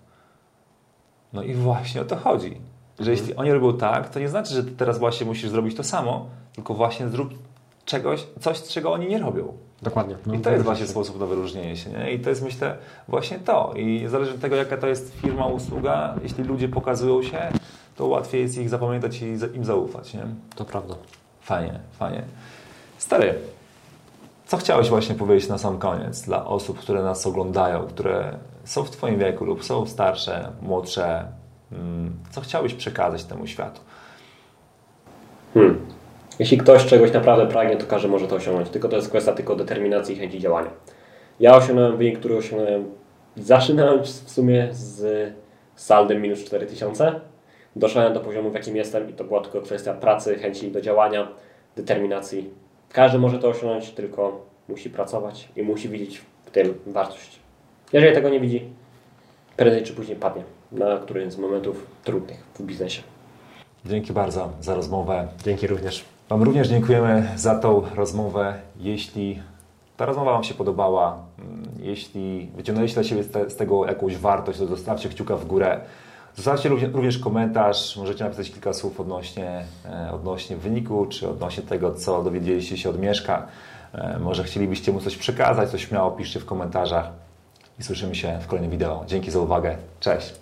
No i właśnie o to chodzi. Że mhm. jeśli oni robią tak, to nie znaczy, że ty teraz właśnie musisz zrobić to samo, tylko właśnie zrób czegoś, coś, czego oni nie robią. Dokładnie. No, I to jest właśnie sposób na wyróżnienie się. Nie? I to jest, myślę, właśnie to. I zależy od tego, jaka to jest firma, usługa, jeśli ludzie pokazują się, to łatwiej jest ich zapamiętać i im zaufać. Nie? To prawda. Fajnie, fajnie. Stary, co chciałeś właśnie powiedzieć na sam koniec dla osób, które nas oglądają, które są w Twoim wieku lub są starsze, młodsze? Mm, co chciałbyś przekazać temu światu? Hmm. Jeśli ktoś czegoś naprawdę pragnie, to każdy może to osiągnąć. Tylko to jest kwestia tylko determinacji i chęci działania. Ja osiągnąłem wynik, który osiągnąłem zaczynając w sumie z saldem minus 4000. Doszedłem do poziomu, w jakim jestem i to była tylko kwestia pracy, chęci do działania, determinacji każdy może to osiągnąć, tylko musi pracować i musi widzieć w tym wartość. Jeżeli tego nie widzi, prędzej czy później padnie na którymś z momentów trudnych w biznesie. Dzięki bardzo za rozmowę. Dzięki również. Wam również dziękujemy za tą rozmowę. Jeśli ta rozmowa Wam się podobała, mm, jeśli wyciągnęliście dla siebie z tego jakąś wartość, to zostawcie kciuka w górę. Zostawcie również komentarz, możecie napisać kilka słów odnośnie, e, odnośnie wyniku, czy odnośnie tego, co dowiedzieliście się od Mieszka. E, może chcielibyście mu coś przekazać, to śmiało piszcie w komentarzach i słyszymy się w kolejnym wideo. Dzięki za uwagę. Cześć!